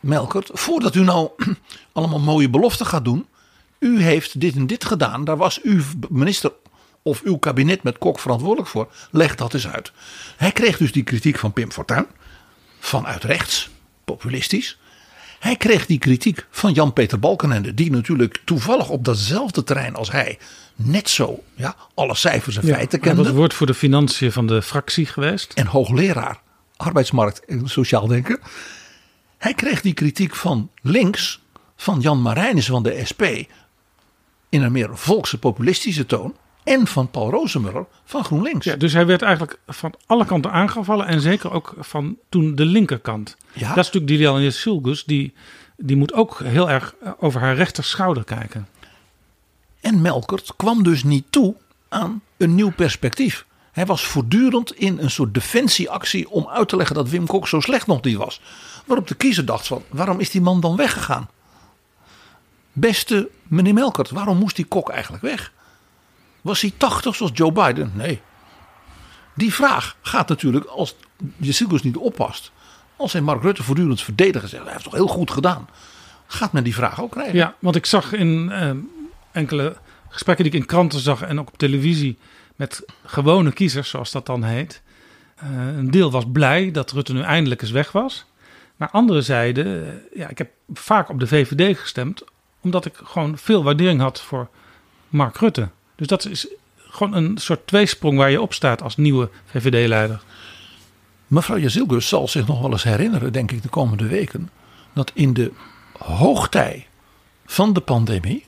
Melkert, voordat u nou allemaal mooie beloften gaat doen, u heeft dit en dit gedaan, daar was uw minister of uw kabinet met Kok verantwoordelijk voor. Leg dat eens uit. Hij kreeg dus die kritiek van Pim Fortuyn vanuit rechts. populistisch. Hij kreeg die kritiek van Jan-Peter Balkenende, die natuurlijk toevallig op datzelfde terrein als hij net zo ja, alle cijfers en feiten Hij kende. was woord voor de financiën van de fractie geweest. en hoogleraar arbeidsmarkt en sociaal denken. Hij kreeg die kritiek van links, van Jan Marijnissen van de SP, in een meer volkse populistische toon. En van Paul Rozemuller van GroenLinks. Ja, dus hij werd eigenlijk van alle kanten aangevallen. En zeker ook van toen de linkerkant. Ja. Dat is natuurlijk Dilian Silgus. Die, die moet ook heel erg over haar rechterschouder kijken. En Melkert kwam dus niet toe aan een nieuw perspectief. Hij was voortdurend in een soort defensieactie om uit te leggen dat Wim Kok zo slecht nog niet was. Waarop de kiezer dacht van, waarom is die man dan weggegaan? Beste meneer Melkert, waarom moest die Kok eigenlijk weg? Was hij 80 zoals Joe Biden? Nee. Die vraag gaat natuurlijk, als je Silgus niet oppast. Als hij Mark Rutte voortdurend verdedigen zegt, hij heeft toch heel goed gedaan. Gaat men die vraag ook krijgen? Ja, want ik zag in eh, enkele gesprekken die ik in kranten zag en ook op televisie met gewone kiezers, zoals dat dan heet. eh, een deel was blij dat Rutte nu eindelijk eens weg was. Maar anderen zeiden, eh, ja, ik heb vaak op de VVD gestemd, omdat ik gewoon veel waardering had voor Mark Rutte. Dus dat is gewoon een soort tweesprong waar je op staat als nieuwe VVD-leider. Mevrouw Jazilgus zal zich nog wel eens herinneren, denk ik, de komende weken. Dat in de hoogtij van de pandemie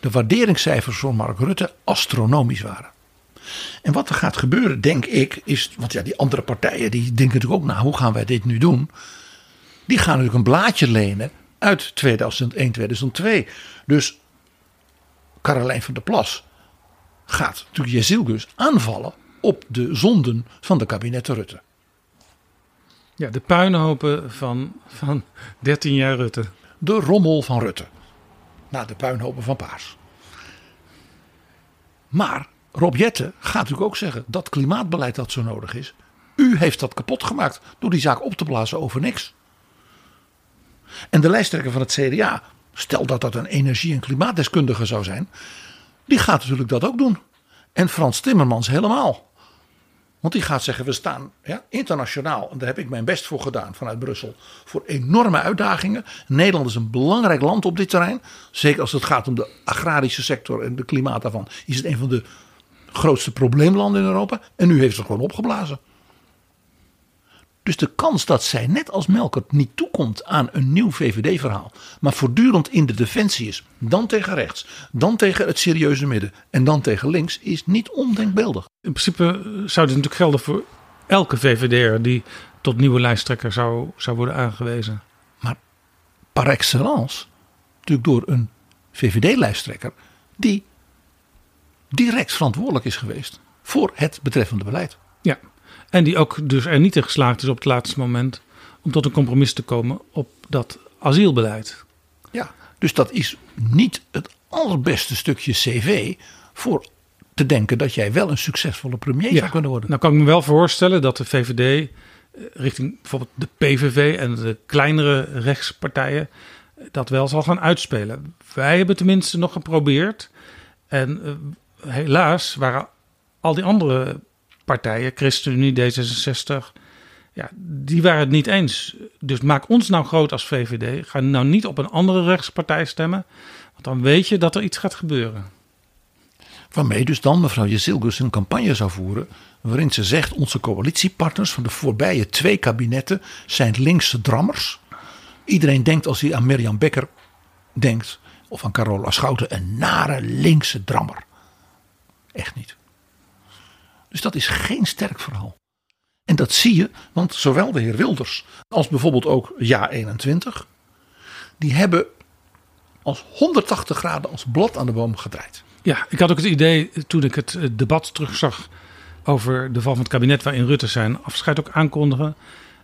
de waarderingscijfers voor Mark Rutte astronomisch waren. En wat er gaat gebeuren, denk ik, is. Want ja, die andere partijen die denken natuurlijk ook, nou, hoe gaan wij dit nu doen? Die gaan natuurlijk een blaadje lenen uit 2001, 2002. Dus Caroline van der Plas gaat natuurlijk Jezilgus aanvallen op de zonden van de kabinetten Rutte. Ja, de puinhopen van, van 13 jaar Rutte. De rommel van Rutte. Na de puinhopen van Paars. Maar Rob Jette gaat natuurlijk ook zeggen dat klimaatbeleid dat zo nodig is. U heeft dat kapot gemaakt door die zaak op te blazen over niks. En de lijsttrekker van het CDA, stel dat dat een energie- en klimaatdeskundige zou zijn, die gaat natuurlijk dat ook doen. En Frans Timmermans helemaal. Want die gaat zeggen, we staan ja, internationaal, en daar heb ik mijn best voor gedaan vanuit Brussel, voor enorme uitdagingen. Nederland is een belangrijk land op dit terrein. Zeker als het gaat om de agrarische sector en de klimaat daarvan. Is het een van de grootste probleemlanden in Europa. En nu heeft ze gewoon opgeblazen. Dus de kans dat zij net als Melkert niet toekomt aan een nieuw VVD-verhaal. Maar voortdurend in de defensie is. Dan tegen rechts. Dan tegen het serieuze midden. En dan tegen links. Is niet ondenkbeeldig. In principe zou dit natuurlijk gelden voor elke VVD'er die tot nieuwe lijsttrekker zou, zou worden aangewezen. Par excellence. Natuurlijk door een VVD-lijsttrekker. Die direct verantwoordelijk is geweest. Voor het betreffende beleid. Ja, en die ook dus er niet in geslaagd is op het laatste moment om tot een compromis te komen op dat asielbeleid. Ja, dus dat is niet het allerbeste stukje cv voor te denken dat jij wel een succesvolle premier zou kunnen worden. Nou kan ik me wel voorstellen dat de VVD eh, richting bijvoorbeeld de PVV en de kleinere rechtspartijen eh, dat wel zal gaan uitspelen. Wij hebben tenminste nog geprobeerd. En eh, helaas waren al die andere partijen, ChristenUnie, D66, ja, die waren het niet eens. Dus maak ons nou groot als VVD. Ga nou niet op een andere rechtspartij stemmen. Want dan weet je dat er iets gaat gebeuren. Waarmee dus dan mevrouw Jezilgus een campagne zou voeren. waarin ze zegt: onze coalitiepartners van de voorbije twee kabinetten zijn linkse drammers. Iedereen denkt als hij aan Mirjam Becker denkt. of aan Carola Schouten, een nare linkse drammer. Echt niet. Dus dat is geen sterk verhaal. En dat zie je, want zowel de heer Wilders als bijvoorbeeld ook Ja 21, die hebben als 180 graden als blad aan de boom gedraaid. Ja, ik had ook het idee toen ik het eh, debat terugzag over de val van het kabinet waarin Rutte zijn afscheid ook aankondigen,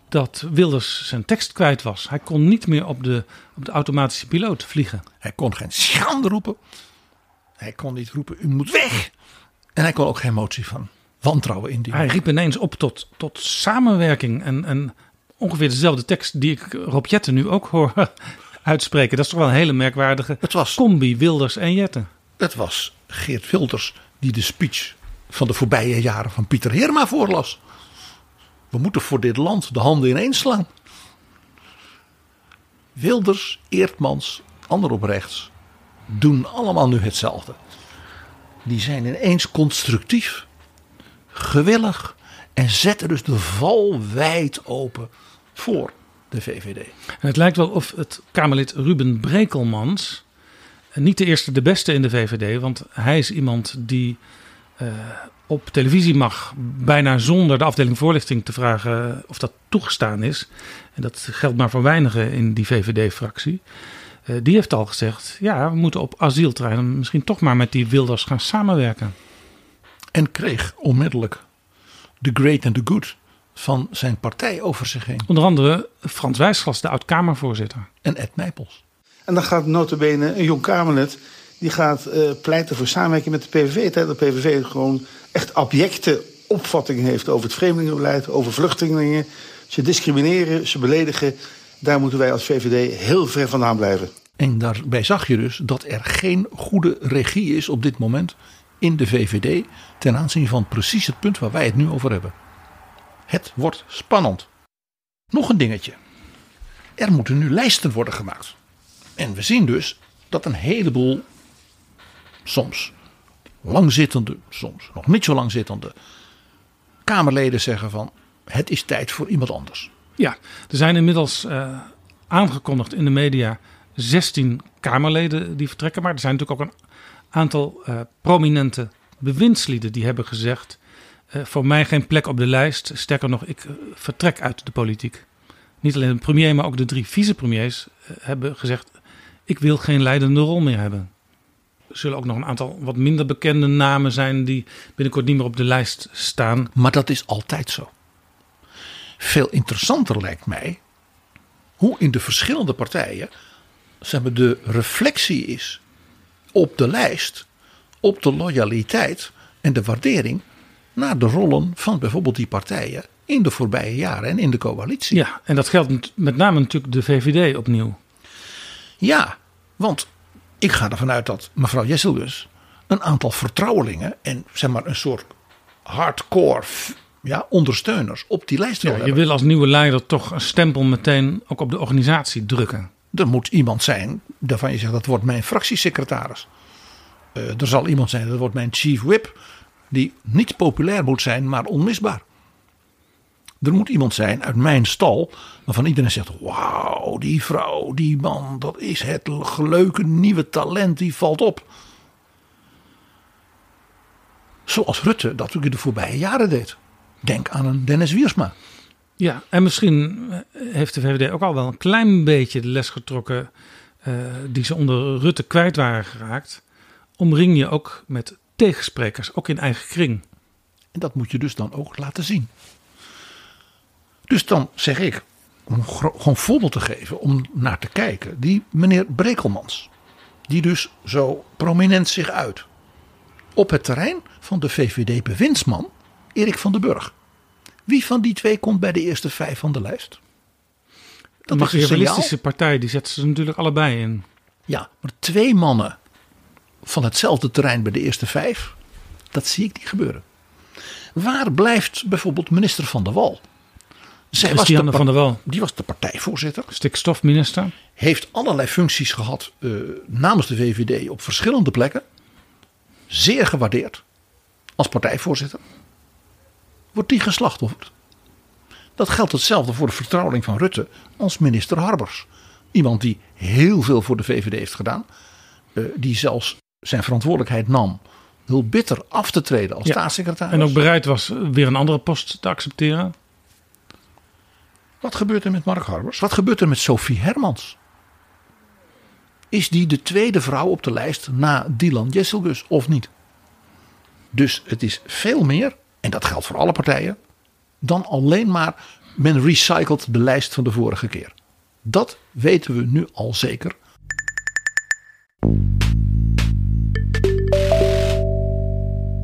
dat Wilders zijn tekst kwijt was. Hij kon niet meer op de, op de automatische piloot vliegen. Hij kon geen schande roepen. Hij kon niet roepen, u moet weg. En hij kon ook geen motie van wantrouwen indienen. Hij riep ineens op tot, tot samenwerking en, en ongeveer dezelfde tekst die ik Rob Jetten nu ook hoor uitspreken. Dat is toch wel een hele merkwaardige Het was, combi Wilders en Jetten. het was Geert Wilders die de speech van de voorbije jaren van Pieter Heerma voorlas. We moeten voor dit land de handen ineens slaan. Wilders, Eertmans, ander op rechts doen allemaal nu hetzelfde. Die zijn ineens constructief, gewillig en zetten dus de val wijd open voor de VVD. En het lijkt wel of het Kamerlid Ruben Brekelmans niet de eerste de beste in de VVD, want hij is iemand die uh, op televisie mag, bijna zonder de afdeling voorlichting te vragen of dat toegestaan is. En dat geldt maar voor weinigen in die VVD-fractie. Uh, die heeft al gezegd: ja, we moeten op asielterrein misschien toch maar met die Wilders gaan samenwerken. En kreeg onmiddellijk de great and the good van zijn partij over zich heen. Onder andere Frans Wijsglas, de oud-Kamervoorzitter. En Ed Nijpels. En dan gaat notabene een jong Kamerlid... die gaat uh, pleiten voor samenwerking met de PVV. Terwijl de PVV gewoon echt abjecte opvattingen heeft... over het vreemdelingenbeleid, over vluchtelingen. Ze discrimineren, ze beledigen. Daar moeten wij als VVD heel ver vandaan blijven. En daarbij zag je dus dat er geen goede regie is op dit moment in de VVD... ten aanzien van precies het punt waar wij het nu over hebben. Het wordt spannend. Nog een dingetje. Er moeten nu lijsten worden gemaakt. En we zien dus dat een heleboel, soms langzittende, soms nog niet zo langzittende Kamerleden zeggen van het is tijd voor iemand anders. Ja, er zijn inmiddels uh, aangekondigd in de media 16 Kamerleden die vertrekken. Maar er zijn natuurlijk ook een aantal uh, prominente bewindslieden die hebben gezegd uh, voor mij geen plek op de lijst. Sterker nog, ik uh, vertrek uit de politiek. Niet alleen de premier, maar ook de drie vicepremiers hebben gezegd: ik wil geen leidende rol meer hebben. Er zullen ook nog een aantal wat minder bekende namen zijn die binnenkort niet meer op de lijst staan. Maar dat is altijd zo. Veel interessanter lijkt mij hoe in de verschillende partijen zeg maar, de reflectie is op de lijst, op de loyaliteit en de waardering naar de rollen van bijvoorbeeld die partijen in de voorbije jaren en in de coalitie. Ja, en dat geldt met name natuurlijk de VVD opnieuw. Ja, want ik ga ervan uit dat mevrouw Jesselgus een aantal vertrouwelingen en zeg maar een soort hardcore ja, ondersteuners op die lijst wil ja, Je wil als nieuwe leider toch een stempel meteen ook op de organisatie drukken. Er moet iemand zijn waarvan je zegt dat wordt mijn fractiesecretaris. Uh, er zal iemand zijn dat wordt mijn chief whip die niet populair moet zijn, maar onmisbaar. Er moet iemand zijn uit mijn stal waarvan iedereen zegt: Wauw, die vrouw, die man, dat is het leuke nieuwe talent, die valt op. Zoals Rutte dat natuurlijk de voorbije jaren deed. Denk aan een Dennis Wiersma. Ja, en misschien heeft de VVD ook al wel een klein beetje de les getrokken uh, die ze onder Rutte kwijt waren geraakt. Omring je ook met tegensprekers, ook in eigen kring. En dat moet je dus dan ook laten zien. Dus dan zeg ik, om gewoon voorbeeld te geven, om naar te kijken, die meneer Brekelmans, die dus zo prominent zich uit op het terrein van de VVD-bewindsman Erik van den Burg. Wie van die twee komt bij de eerste vijf van de lijst? Dat de materialistische partij, die zetten ze natuurlijk allebei in. Ja, maar twee mannen van hetzelfde terrein bij de eerste vijf, dat zie ik niet gebeuren. Waar blijft bijvoorbeeld minister Van der Wal? Zij was de, van der Wal. Die was de partijvoorzitter. Stikstofminister. Heeft allerlei functies gehad uh, namens de VVD op verschillende plekken. Zeer gewaardeerd als partijvoorzitter. Wordt die geslachtofferd? Dat geldt hetzelfde voor de vertrouweling van Rutte als minister Harbers. Iemand die heel veel voor de VVD heeft gedaan. Uh, die zelfs zijn verantwoordelijkheid nam heel bitter af te treden als ja, staatssecretaris. En ook bereid was weer een andere post te accepteren. Wat gebeurt er met Mark Harbers? Wat gebeurt er met Sophie Hermans? Is die de tweede vrouw op de lijst na Dylan Jesselgus of niet? Dus het is veel meer, en dat geldt voor alle partijen, dan alleen maar men recycelt de lijst van de vorige keer. Dat weten we nu al zeker.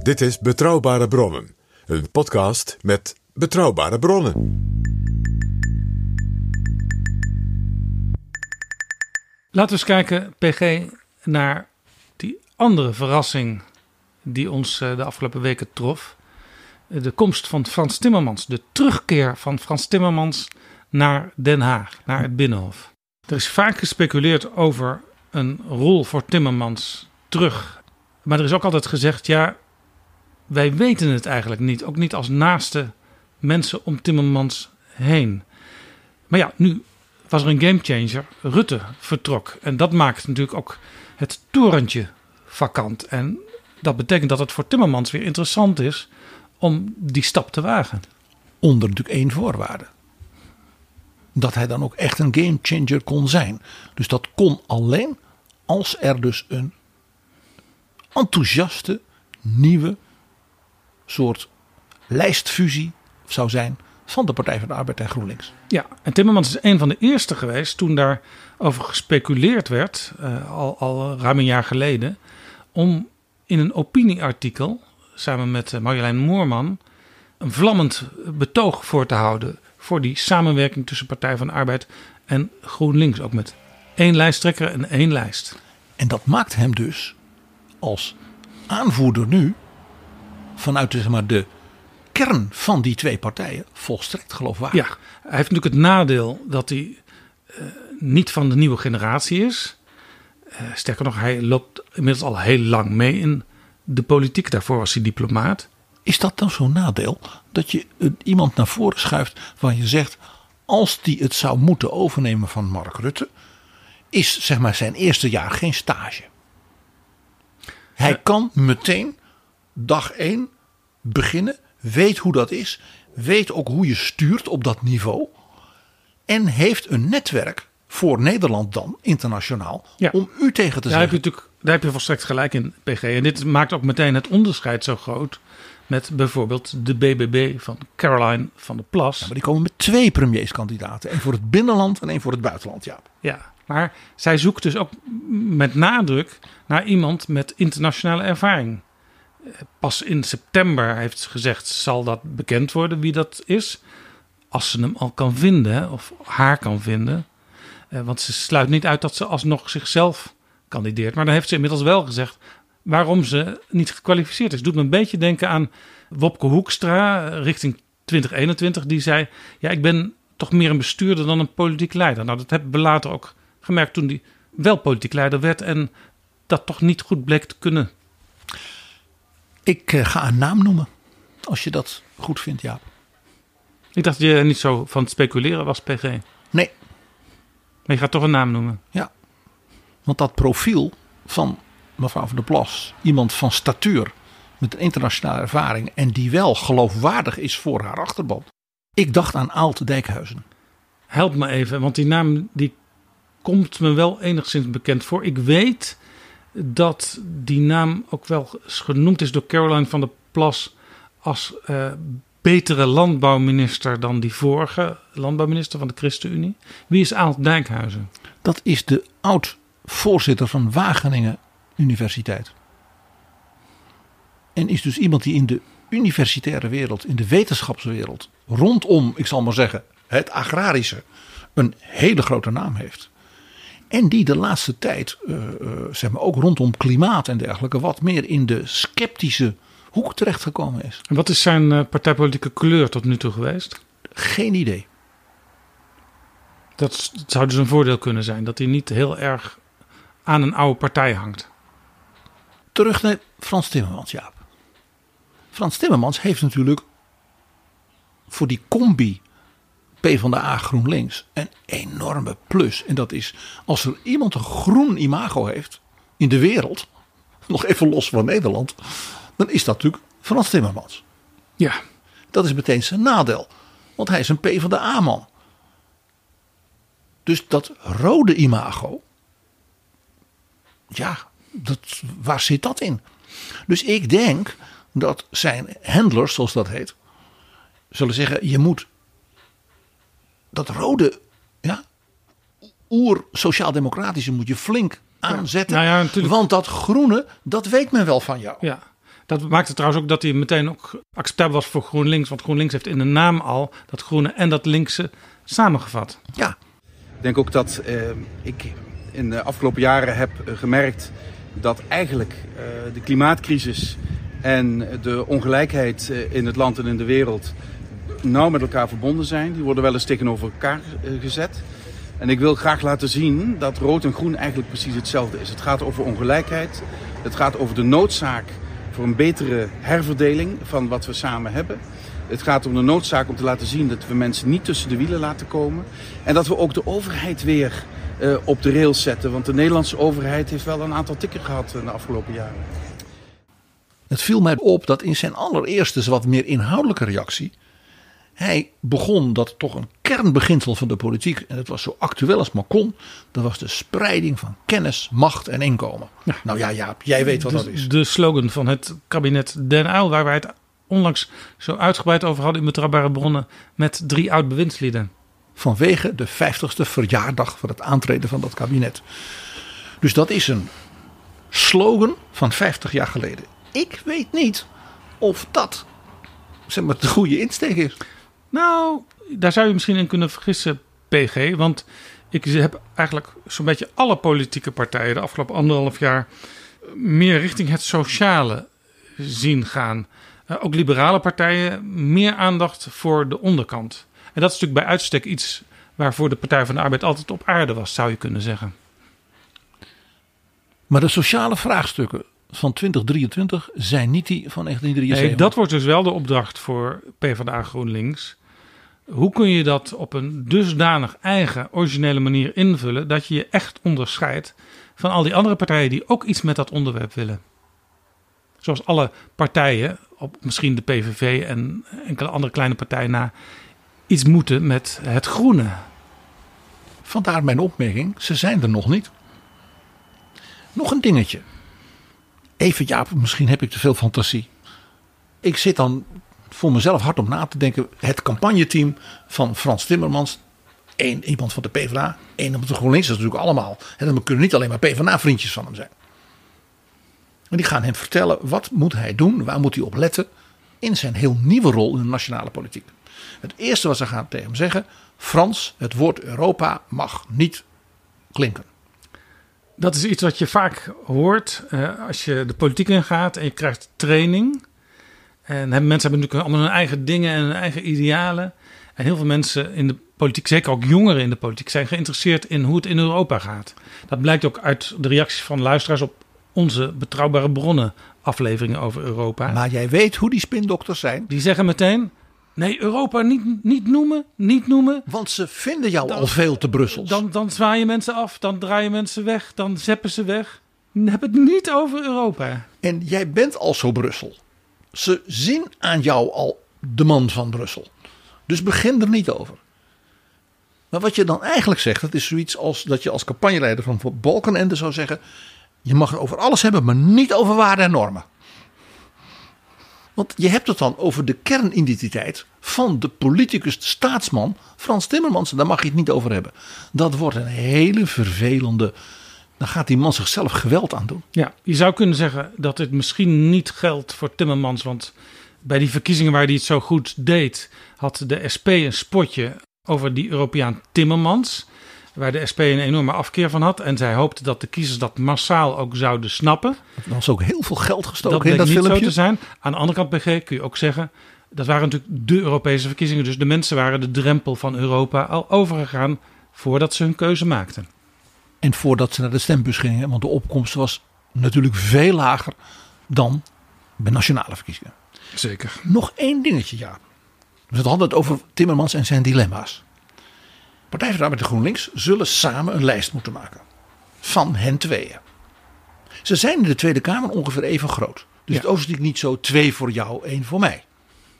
Dit is Betrouwbare Bronnen, een podcast met betrouwbare bronnen. Laten we eens kijken, PG, naar die andere verrassing die ons de afgelopen weken trof. De komst van Frans Timmermans, de terugkeer van Frans Timmermans naar Den Haag, naar het Binnenhof. Er is vaak gespeculeerd over een rol voor Timmermans terug. Maar er is ook altijd gezegd, ja, wij weten het eigenlijk niet. Ook niet als naaste mensen om Timmermans heen. Maar ja, nu was er een gamechanger. Rutte vertrok. En dat maakt natuurlijk ook het torentje vakant. En dat betekent dat het voor Timmermans weer interessant is om die stap te wagen. Onder natuurlijk één voorwaarde. Dat hij dan ook echt een gamechanger kon zijn. Dus dat kon alleen als er dus een enthousiaste nieuwe soort lijstfusie zou zijn van de Partij van de Arbeid en GroenLinks. Ja, en Timmermans is een van de eerste geweest toen daarover gespeculeerd werd, uh, al, al ruim een jaar geleden, om in een opinieartikel samen met eh, Marjolein Moorman een vlammend betoog voor te houden voor die samenwerking tussen Partij van de Arbeid en GroenLinks. Ook met één lijsttrekker en één lijst. En dat maakt hem dus als aanvoerder nu vanuit zeg maar, de kern van die twee partijen volstrekt geloofwaardig. Ja, hij heeft natuurlijk het nadeel dat hij uh, niet van de nieuwe generatie is. Uh, sterker nog, hij loopt inmiddels al heel lang mee in de politiek. Daarvoor was hij diplomaat. Is dat dan zo'n nadeel? Dat je iemand naar voren schuift waar je zegt... als die het zou moeten overnemen van Mark Rutte... is zeg maar zijn eerste jaar geen stage. Hij kan meteen dag één beginnen, weet hoe dat is, weet ook hoe je stuurt op dat niveau en heeft een netwerk voor Nederland dan internationaal om u tegen te daar zeggen. Heb je natuurlijk, daar heb je volstrekt gelijk in, PG. En dit maakt ook meteen het onderscheid zo groot met bijvoorbeeld de BBB van Caroline van der Plas. Ja, maar die komen met twee premierskandidaten. één voor het binnenland en één voor het buitenland, ja. Ja, maar zij zoekt dus ook met nadruk naar iemand met internationale ervaring. Pas in september heeft ze gezegd, zal dat bekend worden wie dat is. Als ze hem al kan vinden, of haar kan vinden. Eh, want ze sluit niet uit dat ze alsnog zichzelf kandideert. Maar dan heeft ze inmiddels wel gezegd waarom ze niet gekwalificeerd is. Doet me een beetje denken aan Wopke Hoekstra eh, richting 2021. Die zei, ja ik ben toch meer een bestuurder dan een politiek leider. Nou dat hebben we later ook gemerkt toen hij wel politiek leider werd. En dat toch niet goed bleek te kunnen. Ik uh, ga een naam noemen. Als je dat goed vindt, Jaap. Ik dacht dat je niet zo van het speculeren was, PG. Nee. Maar je gaat toch een naam noemen. Ja. Want dat profiel van mevrouw van der Plas. Iemand van statuur. Met een internationale ervaring. En die wel geloofwaardig is voor haar achterban. Ik dacht aan Aalt Dijkhuizen. Help me even, want die naam die komt me wel enigszins bekend voor. Ik weet dat die naam ook wel genoemd is door Caroline van der Plas als uh, betere landbouwminister dan die vorige landbouwminister van de ChristenUnie. Wie is Aalt Dijkhuizen? Dat is de oud-voorzitter van Wageningen Universiteit. En is dus iemand die in de universitaire wereld, in de wetenschapswereld, rondom, ik zal maar zeggen, het agrarische, een hele grote naam heeft. En die de laatste tijd, uh, uh, zeg maar ook rondom klimaat en dergelijke, wat meer in de sceptische hoek terechtgekomen is. En wat is zijn uh, partijpolitieke kleur tot nu toe geweest? Geen idee. Dat zou dus een voordeel kunnen zijn, dat hij niet heel erg aan een oude partij hangt. Terug naar Frans Timmermans, Jaap. Frans Timmermans heeft natuurlijk voor die combi PvdA GroenLinks een enorme plus. En dat is als er iemand een groen imago heeft in de wereld, nog even los van Nederland, dan is dat natuurlijk Frans Timmermans. Ja. Dat is meteen zijn nadeel, want hij is een PvdA-man. Dus dat rode imago, ja, dat, waar zit dat in? Dus ik denk dat zijn handlers, zoals dat heet, zullen zeggen: je moet dat rode, ja, oer-sociaal-democratische moet je flink aanzetten. Nou ja, natuurlijk. Want dat groene, dat weet men wel van jou. Ja. Dat maakte trouwens ook dat hij meteen ook acceptabel was voor GroenLinks. Want GroenLinks heeft in de naam al dat groene en dat linkse samengevat. Ja. Ik denk ook dat eh, ik in de afgelopen jaren heb gemerkt dat eigenlijk uh, de klimaatcrisis en de ongelijkheid in het land en in de wereld nauw met elkaar verbonden zijn. Die worden wel eens tegenover elkaar uh, gezet. En ik wil graag laten zien dat rood en groen eigenlijk precies hetzelfde is. Het gaat over ongelijkheid. Het gaat over de noodzaak voor een betere herverdeling van wat we samen hebben. Het gaat om de noodzaak om te laten zien dat we mensen niet tussen de wielen laten komen. En dat we ook de overheid weer uh, op de rails zetten. Want de Nederlandse overheid heeft wel een aantal tikken gehad in de afgelopen jaren. Het viel mij op dat in zijn allereerste wat meer inhoudelijke reactie. Hij begon dat toch een kernbeginsel van de politiek, en het was zo actueel als maar kon, dat was de spreiding van kennis, macht en inkomen. Nou ja, Jaap, jij weet wat de, dat is. De slogan van het kabinet Den Uyl, waar wij het onlangs zo uitgebreid over hadden in betrouwbare bronnen met drie oud-bewindslieden. Vanwege de 50ste verjaardag van het aantreden van dat kabinet. Dus dat is een slogan van 50 jaar geleden. Ik weet niet of dat zeg maar, de goede insteek is. Nou, daar zou je misschien in kunnen vergissen, PG. Want ik heb eigenlijk zo'n beetje alle politieke partijen de afgelopen anderhalf jaar meer richting het sociale zien gaan. Uh, ook liberale partijen meer aandacht voor de onderkant. En dat is natuurlijk bij uitstek iets waarvoor de Partij van de Arbeid altijd op aarde was, zou je kunnen zeggen. Maar de sociale vraagstukken van 2023 zijn niet die van 1973. Nee, dat wordt dus wel de opdracht voor PvdA GroenLinks. Hoe kun je dat op een dusdanig eigen, originele manier invullen dat je je echt onderscheidt van al die andere partijen die ook iets met dat onderwerp willen? Zoals alle partijen, op misschien de PVV en enkele andere kleine partijen na, iets moeten met het groene. Vandaar mijn opmerking, ze zijn er nog niet. Nog een dingetje. Even Jaap, misschien heb ik te veel fantasie. Ik zit dan voor mezelf hard om na te denken. Het campagneteam van Frans Timmermans. Eén iemand van de PvdA, één iemand van de GroenLinks. Dat is natuurlijk allemaal. En dan kunnen niet alleen maar PvdA-vriendjes van hem zijn. En die gaan hem vertellen wat moet hij doen, waar moet hij op letten in zijn heel nieuwe rol in de nationale politiek. Het eerste wat ze gaan tegen hem zeggen: Frans, het woord Europa mag niet klinken. Dat is iets wat je vaak hoort uh, als je de politiek ingaat en je krijgt training. En mensen hebben natuurlijk allemaal hun eigen dingen en hun eigen idealen. En heel veel mensen in de politiek, zeker ook jongeren in de politiek, zijn geïnteresseerd in hoe het in Europa gaat. Dat blijkt ook uit de reacties van luisteraars op onze betrouwbare bronnen afleveringen over Europa. Maar jij weet hoe die spindokters zijn. Die zeggen meteen: nee, Europa niet, niet noemen, niet noemen. Want ze vinden jou al veel te Brussels. Dan, dan zwaaien mensen af, dan draaien mensen weg, dan zeppen ze weg. Heb het niet over Europa. En jij bent al zo Brussel. Ze zien aan jou al de man van Brussel. Dus begin er niet over. Maar wat je dan eigenlijk zegt, dat is zoiets als dat je als campagneleider van Balkenende zou zeggen: je mag het over alles hebben, maar niet over waarden en normen. Want je hebt het dan over de kernidentiteit van de politicus, de staatsman Frans Timmermans. Daar mag je het niet over hebben. Dat wordt een hele vervelende. Dan gaat die man zichzelf geweld aan doen. Ja, je zou kunnen zeggen dat dit misschien niet geldt voor Timmermans. Want bij die verkiezingen waar hij het zo goed deed, had de SP een spotje over die Europeaan Timmermans waar de SP een enorme afkeer van had. En zij hoopte dat de kiezers dat massaal ook zouden snappen. Er was ook heel veel geld gestoken dat in dat niet filmpje. zo te zijn. Aan de andere kant, BG, kun je ook zeggen... dat waren natuurlijk de Europese verkiezingen. Dus de mensen waren de drempel van Europa al overgegaan... voordat ze hun keuze maakten. En voordat ze naar de stembus gingen. Want de opkomst was natuurlijk veel lager dan bij nationale verkiezingen. Zeker. Nog één dingetje, ja. We hadden het over Timmermans en zijn dilemma's. Partij van de Arbeid en GroenLinks zullen samen een lijst moeten maken. Van hen tweeën. Ze zijn in de Tweede Kamer ongeveer even groot. Dus ja. het overzicht niet zo twee voor jou, één voor mij.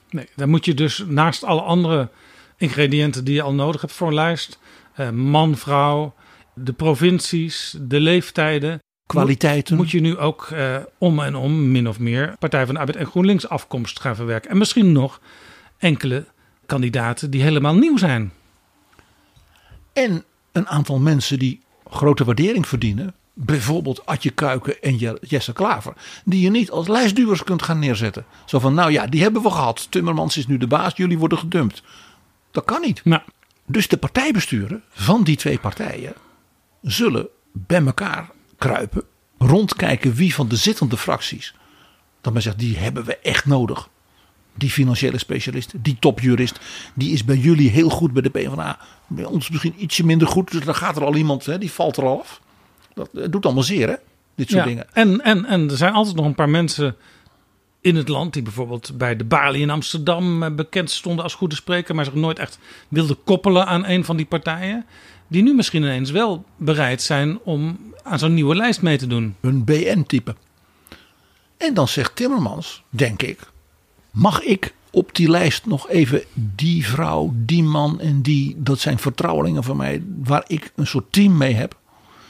Nee, dan moet je dus naast alle andere ingrediënten die je al nodig hebt voor een lijst. Eh, man, vrouw, de provincies, de leeftijden. Kwaliteiten. Moet, moet je nu ook eh, om en om, min of meer, Partij van de Arbeid en GroenLinks afkomst gaan verwerken. En misschien nog enkele kandidaten die helemaal nieuw zijn. En een aantal mensen die grote waardering verdienen. Bijvoorbeeld Adje Kuiken en Jesse Klaver. Die je niet als lijstduwers kunt gaan neerzetten. Zo van, nou ja, die hebben we gehad. Timmermans is nu de baas, jullie worden gedumpt. Dat kan niet. Nou. Dus de partijbesturen van die twee partijen zullen bij elkaar kruipen. Rondkijken wie van de zittende fracties. Dat men zegt, die hebben we echt nodig. Die financiële specialist, die topjurist, die is bij jullie heel goed bij de PvdA. Bij ons misschien ietsje minder goed, dus dan gaat er al iemand, hè, die valt er al af. Dat eh, doet allemaal zeer, hè? Dit soort Ja, dingen. En, en, en er zijn altijd nog een paar mensen in het land die bijvoorbeeld bij de Bali in Amsterdam eh, bekend stonden als goede spreker, maar zich nooit echt wilden koppelen aan een van die partijen. Die nu misschien ineens wel bereid zijn om aan zo'n nieuwe lijst mee te doen. Een BN-type. En dan zegt Timmermans, denk ik, mag ik op die lijst nog even die vrouw, die man en die, dat zijn vertrouwelingen van mij, waar ik een soort team mee heb.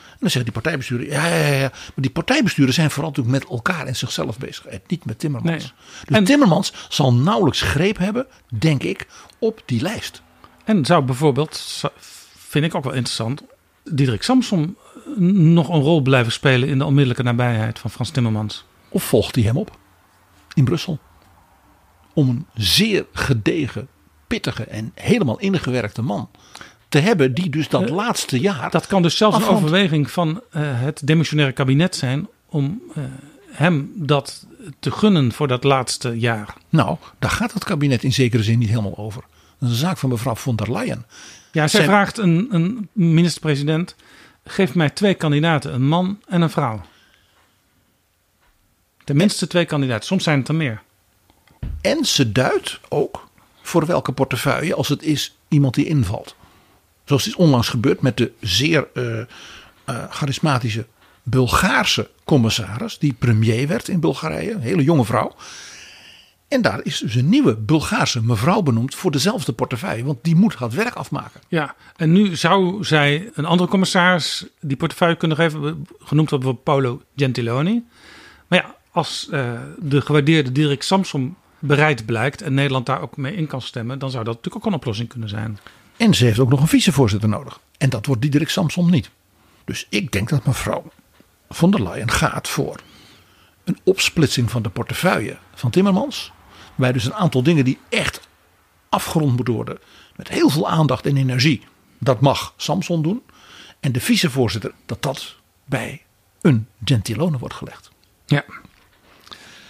En dan zeggen die partijbesturen, ja, ja, ja, ja. Maar die partijbesturen zijn vooral natuurlijk met elkaar en zichzelf bezig. En niet met Timmermans. Nee. Dus En- Timmermans zal nauwelijks greep hebben, denk ik, op die lijst. En zou bijvoorbeeld, vind ik ook wel interessant, Diederik Samsom eh, nog een rol blijven spelen in de onmiddellijke nabijheid van Frans Timmermans. Of volgt hij hem op in Brussel? Om een zeer gedegen, pittige en helemaal ingewerkte man te hebben, die dus dat Eh, laatste jaar. Dat kan dus zelfs een overweging van eh, het demissionaire kabinet zijn om eh, hem dat te gunnen voor dat laatste jaar. Nou, daar gaat het kabinet in zekere zin niet helemaal over. Dat is een zaak van mevrouw von der Leyen. Ja, zij Zijn- vraagt een, een minister-president: geef mij twee kandidaten, een man en een vrouw. Tenminste twee kandidaten, soms zijn het er meer. En ze duidt ook voor welke portefeuille, als het is iemand die invalt. Zoals is onlangs gebeurd met de zeer eh, eh, charismatische Bulgaarse commissaris, die premier werd in Bulgarije, een hele jonge vrouw. En daar is dus een nieuwe Bulgaarse mevrouw benoemd voor dezelfde portefeuille, want die moet het werk afmaken. Ja, en nu zou zij een andere commissaris die portefeuille kunnen geven, genoemd wordt Paolo Gentiloni. Maar ja, als eh, de gewaardeerde Dirk Samsom bereid blijkt en Nederland daar ook mee in kan stemmen, dan zou dat natuurlijk ook een oplossing kunnen zijn. En ze heeft ook nog een vicevoorzitter nodig. En dat wordt Diederik Samsom niet. Dus ik denk dat mevrouw von der Leyen gaat voor een opsplitsing van de portefeuille van Timmermans. Waarbij dus een aantal dingen die echt afgerond moeten worden. Met heel veel aandacht en energie. Dat mag Samson doen. En de vicevoorzitter, dat dat bij een Gentilone wordt gelegd. Ja.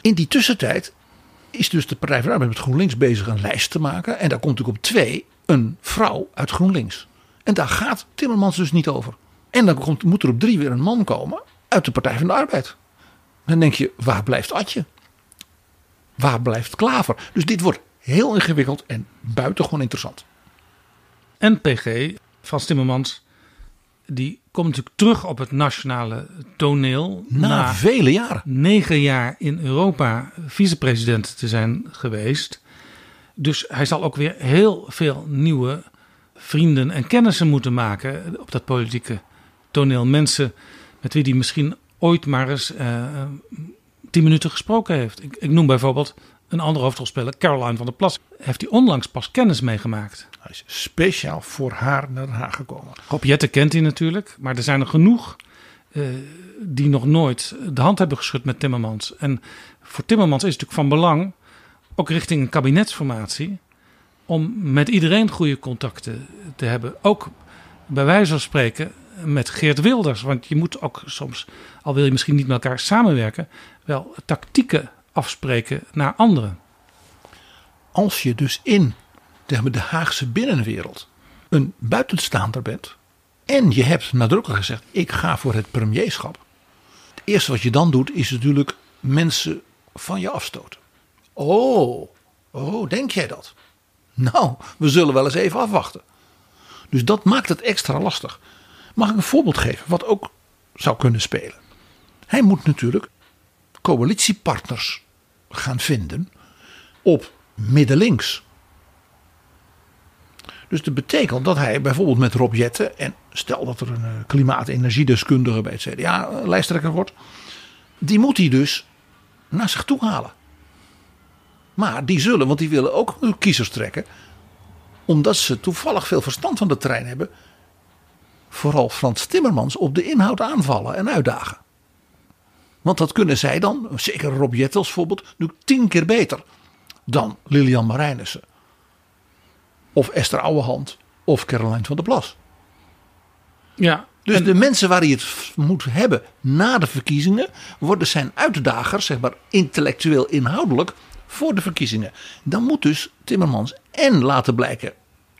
In die tussentijd is dus de Partij van de Arbeid met GroenLinks bezig een lijst te maken. En daar komt natuurlijk op twee een vrouw uit GroenLinks. En daar gaat Timmermans dus niet over. En dan komt, moet er op drie weer een man komen uit de Partij van de Arbeid. Dan denk je, waar blijft Atje? Waar blijft Klaver? Dus dit wordt heel ingewikkeld en buitengewoon interessant. En PG, Frans Timmermans, die komt natuurlijk terug op het nationale toneel. Na vele jaren. Negen jaar in Europa vicepresident te zijn geweest. Dus hij zal ook weer heel veel nieuwe vrienden en kennissen moeten maken op dat politieke toneel. Mensen met wie hij misschien ooit maar eens eh, tien minuten gesproken heeft. Ik, ik noem bijvoorbeeld een andere hoofdrolspeler, Caroline van der Plas. Heeft hij onlangs pas kennis meegemaakt. Hij is speciaal voor haar naar Den Haag gekomen. Rob Jette kent hij natuurlijk, maar er zijn er genoeg eh, die nog nooit de hand hebben geschud met Timmermans. En voor Timmermans is het natuurlijk van belang, ook richting een kabinetsformatie, om met iedereen goede contacten te hebben. Ook bij wijze van spreken met Geert Wilders. Want je moet ook soms, al wil je misschien niet met elkaar samenwerken, wel tactieken afspreken naar anderen. Als je dus in de Haagse binnenwereld een buitenstaander bent. En je hebt nadrukkelijk gezegd: ik ga voor het premierschap. Het eerste wat je dan doet is natuurlijk mensen van je afstoten. Oh, oh, denk jij dat? Nou, we zullen wel eens even afwachten. Dus dat maakt het extra lastig. Mag ik een voorbeeld geven wat ook zou kunnen spelen? Hij moet natuurlijk coalitiepartners gaan vinden op middenlinks. Dus dat betekent dat hij bijvoorbeeld met Rob Jetten, en stel dat er een eh, klimaat- en energiedeskundige bij het CDA eh, lijsttrekker wordt, die moet hij dus naar zich toe halen. Maar die zullen, want die willen ook hun kiezers trekken, omdat ze toevallig veel verstand van de terrein hebben, vooral Frans Timmermans op de inhoud aanvallen en uitdagen. Want dat kunnen zij dan, zeker Rob Jetten als voorbeeld, nu tien keer beter dan Lilian Marijnissen. Of Esther Ouwehand of Caroline van der Plas. Ja, Dus de mensen waar hij het moet hebben na de verkiezingen, worden zijn uitdagers, zeg maar intellectueel inhoudelijk, voor de verkiezingen. Dan moet dus Timmermans en laten blijken,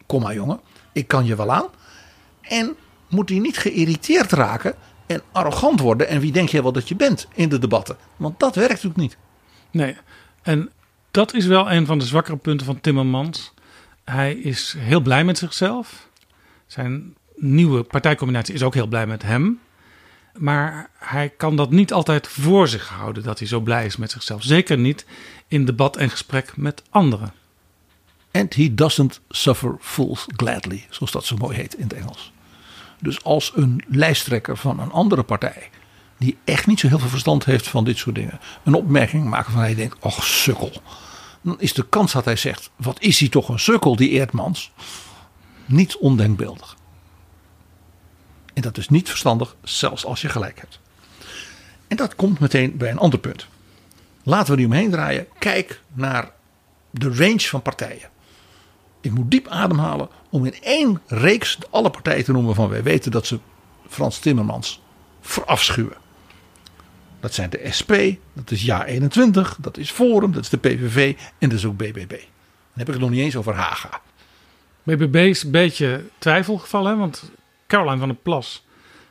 kom maar jongen, ik kan je wel aan. En moet hij niet geïrriteerd raken en arrogant worden. En wie denk jij wel dat je bent in de debatten? Want dat werkt natuurlijk niet. Nee, en dat is wel een van de zwakkere punten van Timmermans. Hij is heel blij met zichzelf. Zijn nieuwe partijcombinatie is ook heel blij met hem. Maar hij kan dat niet altijd voor zich houden dat hij zo blij is met zichzelf. Zeker niet in debat en gesprek met anderen. And he doesn't suffer fools gladly, zoals dat zo mooi heet in het Engels. Dus als een lijsttrekker van een andere partij, die echt niet zo heel veel verstand heeft van dit soort dingen, een opmerking maakt van hij denkt, och sukkel. Dan is de kans dat hij zegt, wat is hij toch een sukkel, die Eerdmans, niet ondenkbeeldig. En dat is niet verstandig, zelfs als je gelijk hebt. En dat komt meteen bij een ander punt. Laten we die omheen draaien. Kijk naar de range van partijen. Ik moet diep ademhalen om in één reeks alle partijen te noemen van wij weten dat ze Frans Timmermans verafschuwen. Dat zijn de SP, dat is Ja21, dat is Forum, dat is de PVV en dat is ook BBB. Dan heb ik het nog niet eens over Haga. BBB is een beetje twijfelgevallen, want Caroline van der Plas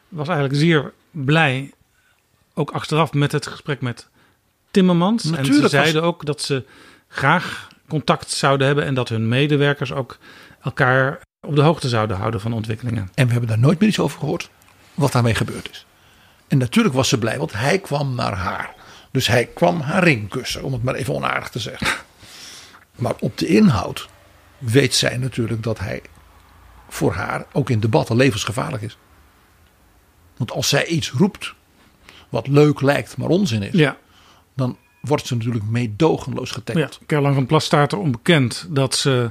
was eigenlijk zeer blij, ook achteraf met het gesprek met Timmermans. Natuurlijk en ze zeiden ook dat ze graag contact zouden hebben en dat hun medewerkers ook elkaar op de hoogte zouden houden van ontwikkelingen. En we hebben daar nooit meer iets over gehoord wat daarmee gebeurd is. En natuurlijk was ze blij, want hij kwam naar haar. Dus hij kwam haar ring kussen, om het maar even onaardig te zeggen. Maar op de inhoud weet zij natuurlijk dat hij voor haar ook in debatten levensgevaarlijk is. Want als zij iets roept wat leuk lijkt, maar onzin is, Ja, dan wordt ze natuurlijk meedogenloos ja. getackled. Caroline van Plas staat er onbekend dat ze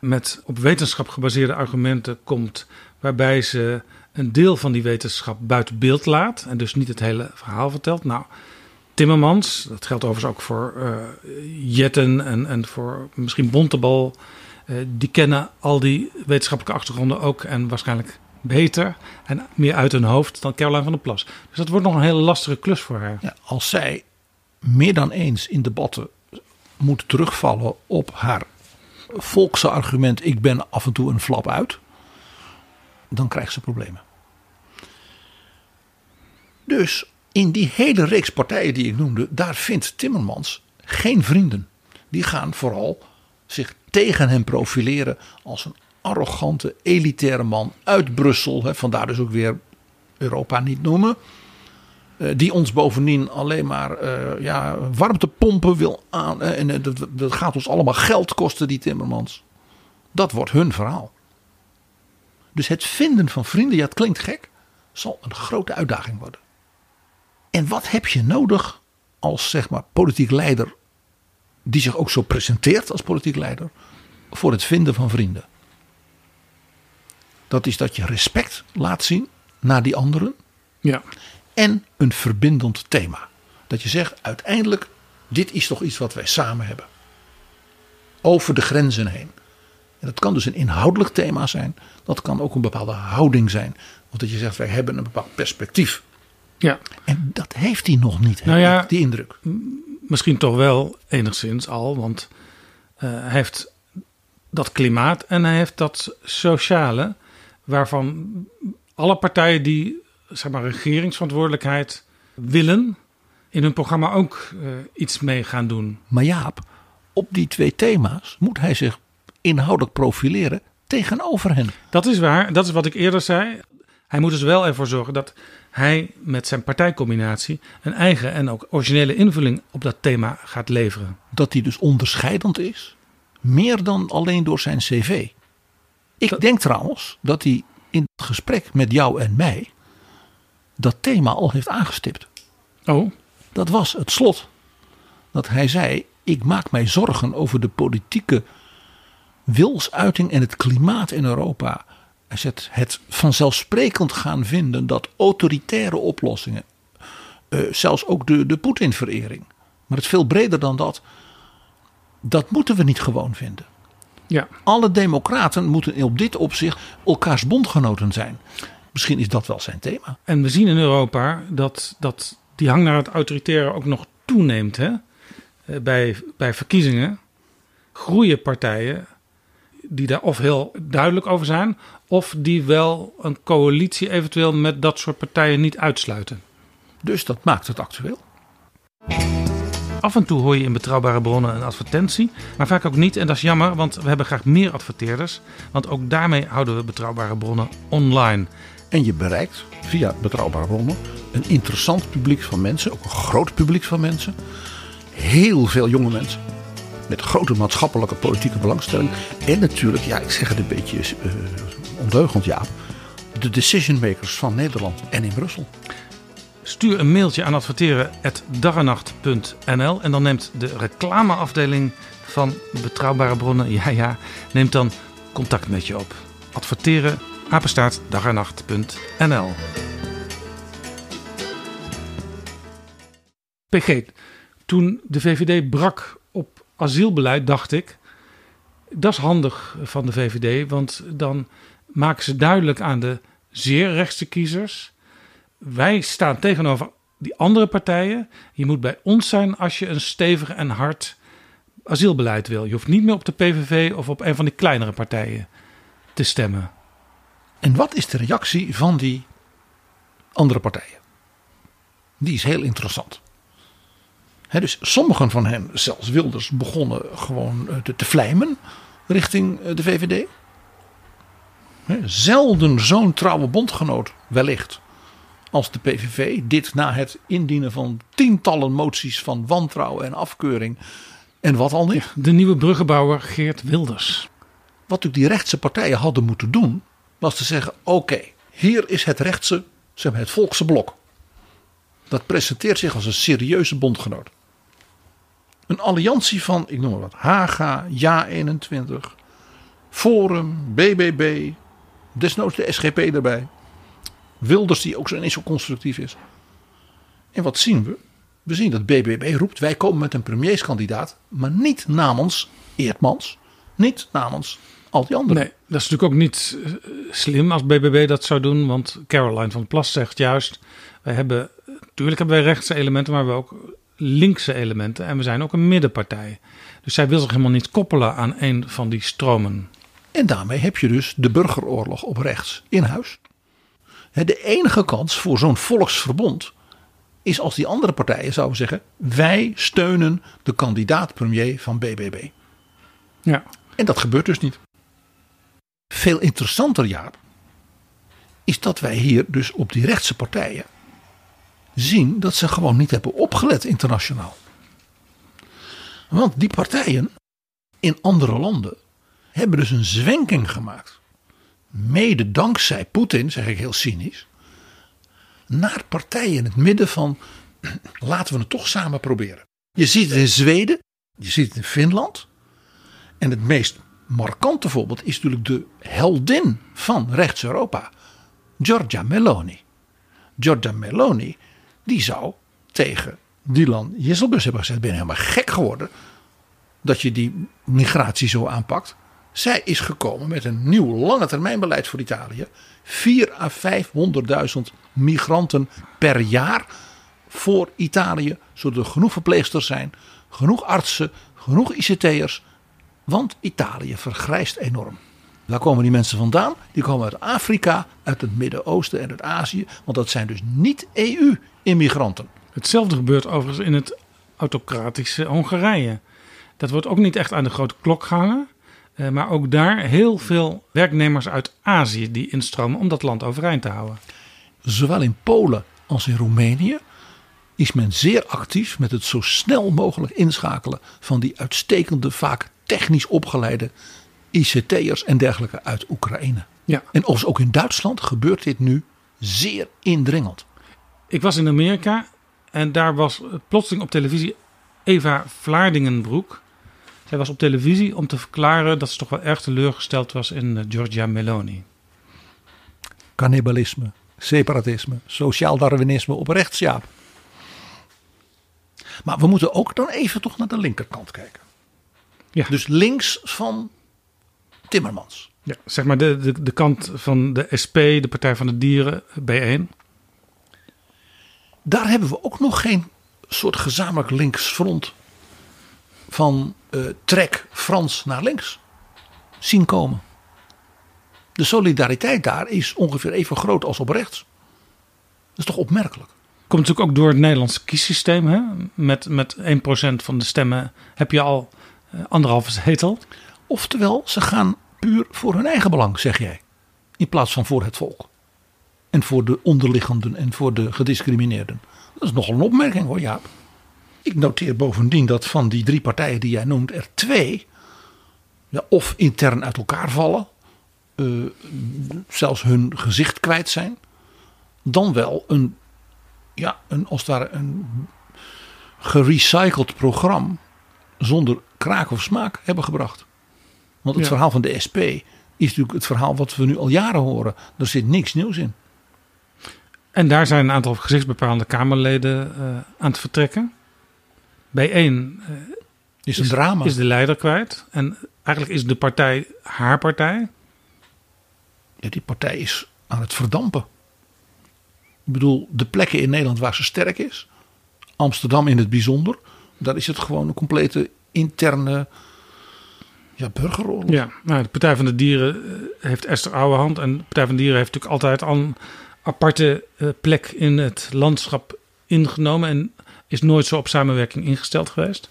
met op wetenschap gebaseerde argumenten komt, waarbij ze een deel van die wetenschap buiten beeld laat en dus niet het hele verhaal vertelt. Nou, Timmermans, dat geldt overigens ook voor eh, Jetten en, en voor misschien Bontebal, eh, die kennen al die wetenschappelijke achtergronden ook en waarschijnlijk beter en meer uit hun hoofd dan Caroline van der Plas. Dus dat wordt nog een hele lastige klus voor haar. Ja, als zij meer dan eens in debatten moet terugvallen op haar volkse argument: ik ben af en toe een flap uit, dan krijgt ze problemen. Dus in die hele reeks partijen die ik noemde, daar vindt Timmermans geen vrienden. Die gaan vooral zich tegen hem profileren als een arrogante, elitaire man uit Brussel. Vandaar dus ook weer Europa niet noemen. Eh, die ons bovendien alleen maar eh, ja, warmtepompen wil aan. eh, en dat, dat gaat ons allemaal geld kosten, die Timmermans. Dat wordt hun verhaal. Dus het vinden van vrienden, ja, het klinkt gek, zal een grote uitdaging worden. En wat heb je nodig als zeg maar politiek leider, die zich ook zo presenteert als politiek leider, voor het vinden van vrienden? Dat is dat je respect laat zien naar die anderen Ja. En een verbindend thema. Dat je zegt uiteindelijk, dit is toch iets wat wij samen hebben. Over de grenzen heen. En dat kan dus een inhoudelijk thema zijn. Dat kan ook een bepaalde houding zijn. Of dat je zegt, wij hebben een bepaald perspectief. Ja, En dat heeft hij nog niet, Nou ja, die indruk. misschien toch wel enigszins al, want eh, hij heeft dat klimaat en hij heeft dat sociale, waarvan alle partijen die zeg maar regeringsverantwoordelijkheid willen, in hun programma ook eh, iets mee gaan doen. Maar Jaap, op die twee thema's moet hij zich inhoudelijk profileren tegenover hen. Dat is waar, dat is wat ik eerder zei. Hij moet dus wel ervoor zorgen dat hij met zijn partijcombinatie een eigen en ook originele invulling op dat thema gaat leveren. dat hij dus onderscheidend is. Meer dan alleen door zijn cv. Ik denk trouwens dat hij in het gesprek met jou en mij dat thema al heeft aangestipt. Oh, Dat was het slot. Dat hij zei: Ik maak mij zorgen over de politieke wilsuiting en het klimaat in Europa. Hij zegt het vanzelfsprekend gaan vinden dat autoritaire oplossingen, eh, zelfs ook de, de Poetin-verering, maar het is veel breder dan dat, dat moeten we niet gewoon vinden. ja. Alle democraten moeten op dit opzicht elkaars bondgenoten zijn. Misschien is dat wel zijn thema. En we zien in Europa dat, dat die hang naar het autoritaire ook nog toeneemt. Hè? eh, bij, bij verkiezingen groeien partijen die daar of heel duidelijk over zijn, of die wel een coalitie eventueel met dat soort partijen niet uitsluiten. Dus dat maakt het actueel. Af en toe hoor je in betrouwbare bronnen een advertentie, maar vaak ook niet. En dat is jammer, want we hebben graag meer adverteerders. Want ook daarmee houden we betrouwbare bronnen online. En je bereikt via betrouwbare bronnen een interessant publiek van mensen, ook een groot publiek van mensen. Heel veel jonge mensen. Met grote maatschappelijke politieke belangstelling. En natuurlijk, ja, ik zeg het een beetje uh, ondeugend, Jaap. De decision makers van Nederland en in Brussel. Stuur een mailtje aan adverteren.dagenacht.nl en dan neemt de reclameafdeling van Betrouwbare Bronnen, ja ja, neemt dan contact met je op. Adverteren, apenstaart, dagenacht.nl PG, toen de VVD brak op asielbeleid, dacht ik, dat is handig van de VVD, want dan maken ze duidelijk aan de zeer rechtse kiezers wij staan tegenover die andere partijen. Je moet bij ons zijn als je een stevig en hard asielbeleid wil. Je hoeft niet meer op de PVV of op een van die kleinere partijen te stemmen. En wat is de reactie van die andere partijen? Die is heel interessant. dus sommigen van hen, zelfs Wilders, begonnen gewoon eh, te, te vlijmen richting eh, de VVD. zelden zo'n trouwe bondgenoot, wellicht, als de PVV dit na het indienen van tientallen moties van wantrouwen en afkeuring en wat al niet. De nieuwe bruggenbouwer Geert Wilders. Wat natuurlijk die rechtse partijen hadden moeten doen, was te zeggen: oké, hier is het rechtse, zeg maar het volkse blok. Dat presenteert zich als een serieuze bondgenoot. Een alliantie van, ik noem maar wat, Haga, Ja21, Forum, BBB, desnoods de SGP erbij. Wilders die ook zo ineens zo constructief is. En wat zien we? We zien dat BBB roept wij komen met een premierskandidaat. Maar niet namens Eertmans. Niet namens al die anderen. Nee, dat is natuurlijk ook niet eh, slim als BBB dat zou doen. Want Caroline van Plas zegt juist... wij hebben, natuurlijk hebben wij rechtse elementen, maar we hebben ook linkse elementen. En we zijn ook een middenpartij. Dus zij wil zich helemaal niet koppelen aan een van die stromen. En daarmee heb je dus de burgeroorlog op rechts in huis. De enige kans voor zo'n volksverbond is als die andere partijen zouden zeggen: wij steunen de kandidaat-premier van BBB. Ja. En dat gebeurt dus niet. Veel interessanter, ja, is dat wij hier dus op die rechtse partijen zien dat ze gewoon niet hebben opgelet internationaal. Want die partijen in andere landen hebben dus een zwenking gemaakt mede dankzij Poetin, zeg ik heel cynisch, naar partijen in het midden van laten we het toch samen proberen. Je ziet het in Zweden, je ziet het in Finland. En het meest markante voorbeeld is natuurlijk de heldin van rechts-Europa, Giorgia Meloni. Giorgia Meloni, die zou tegen Dylan Jesselbus hebben gezegd: ben je helemaal gek geworden dat je die migratie zo aanpakt. Zij is gekomen met een nieuw lange termijn beleid voor Italië. 4 à 500.000 migranten per jaar voor Italië. Zodat er genoeg verpleegsters zijn, genoeg artsen, genoeg ICT'ers. Want Italië vergrijst enorm. Waar komen die mensen vandaan? Die komen uit Afrika, uit het Midden-Oosten en uit Azië. Want dat zijn dus niet EU-immigranten. Hetzelfde gebeurt overigens in het autocratische Hongarije. Dat wordt ook niet echt aan de grote klok gehangen. Eh, maar ook daar heel veel werknemers uit Azië die instromen om dat land overeind te houden. Zowel in Polen als in Roemenië is men zeer actief met het zo snel mogelijk inschakelen van die uitstekende, vaak technisch opgeleide ICT'ers en dergelijke uit Oekraïne. Ja. En ook in Duitsland gebeurt dit nu zeer indringend. Ik was in Amerika en daar was plotseling op televisie Eva Vlaardingenbroek. Zij was op televisie om te verklaren dat ze toch wel erg teleurgesteld was in uh, Giorgia Meloni. Cannibalisme, separatisme, sociaal darwinisme op rechtsjaap. Maar we moeten ook dan even toch naar de linkerkant kijken. Ja. Dus links van Timmermans. Ja, zeg maar de, de, de kant van de SP, de Partij van de Dieren, B1. Daar hebben we ook nog geen soort gezamenlijk linksfront van eh, trek Frans naar links zien komen. De solidariteit daar is ongeveer even groot als op rechts. Dat is toch opmerkelijk? Komt natuurlijk ook door het Nederlandse kiessysteem. Hè? Met, met 1% van de stemmen heb je al anderhalve zetel. Oftewel, ze gaan puur voor hun eigen belang, zeg jij. In plaats van voor het volk. En voor de onderliggenden en voor de gediscrimineerden. Dat is nogal een opmerking hoor, Jaap. Ik noteer bovendien dat van die drie partijen die jij noemt, er twee ja, of intern uit elkaar vallen, eh, zelfs hun gezicht kwijt zijn, dan wel een, ja, een, als het ware een gerecycled programma zonder kraak of smaak hebben gebracht. Want het Ja. verhaal van de SP is natuurlijk het verhaal wat we nu al jaren horen. Er zit niks nieuws in. En daar zijn een aantal gezichtsbepalende Kamerleden eh, aan het vertrekken. Bij één eh, Is een drama. is de leider kwijt. En eigenlijk is de partij haar partij. Ja, die partij is aan het verdampen. Ik bedoel, de plekken in Nederland waar ze sterk is, Amsterdam in het bijzonder, daar is het gewoon een complete interne ja, burgeroorlog. Ja, nou, de Partij van de Dieren eh, heeft Esther Ouwehand. En de Partij van de Dieren heeft natuurlijk altijd al een aparte eh, plek in het landschap ingenomen. En is nooit zo op samenwerking ingesteld geweest.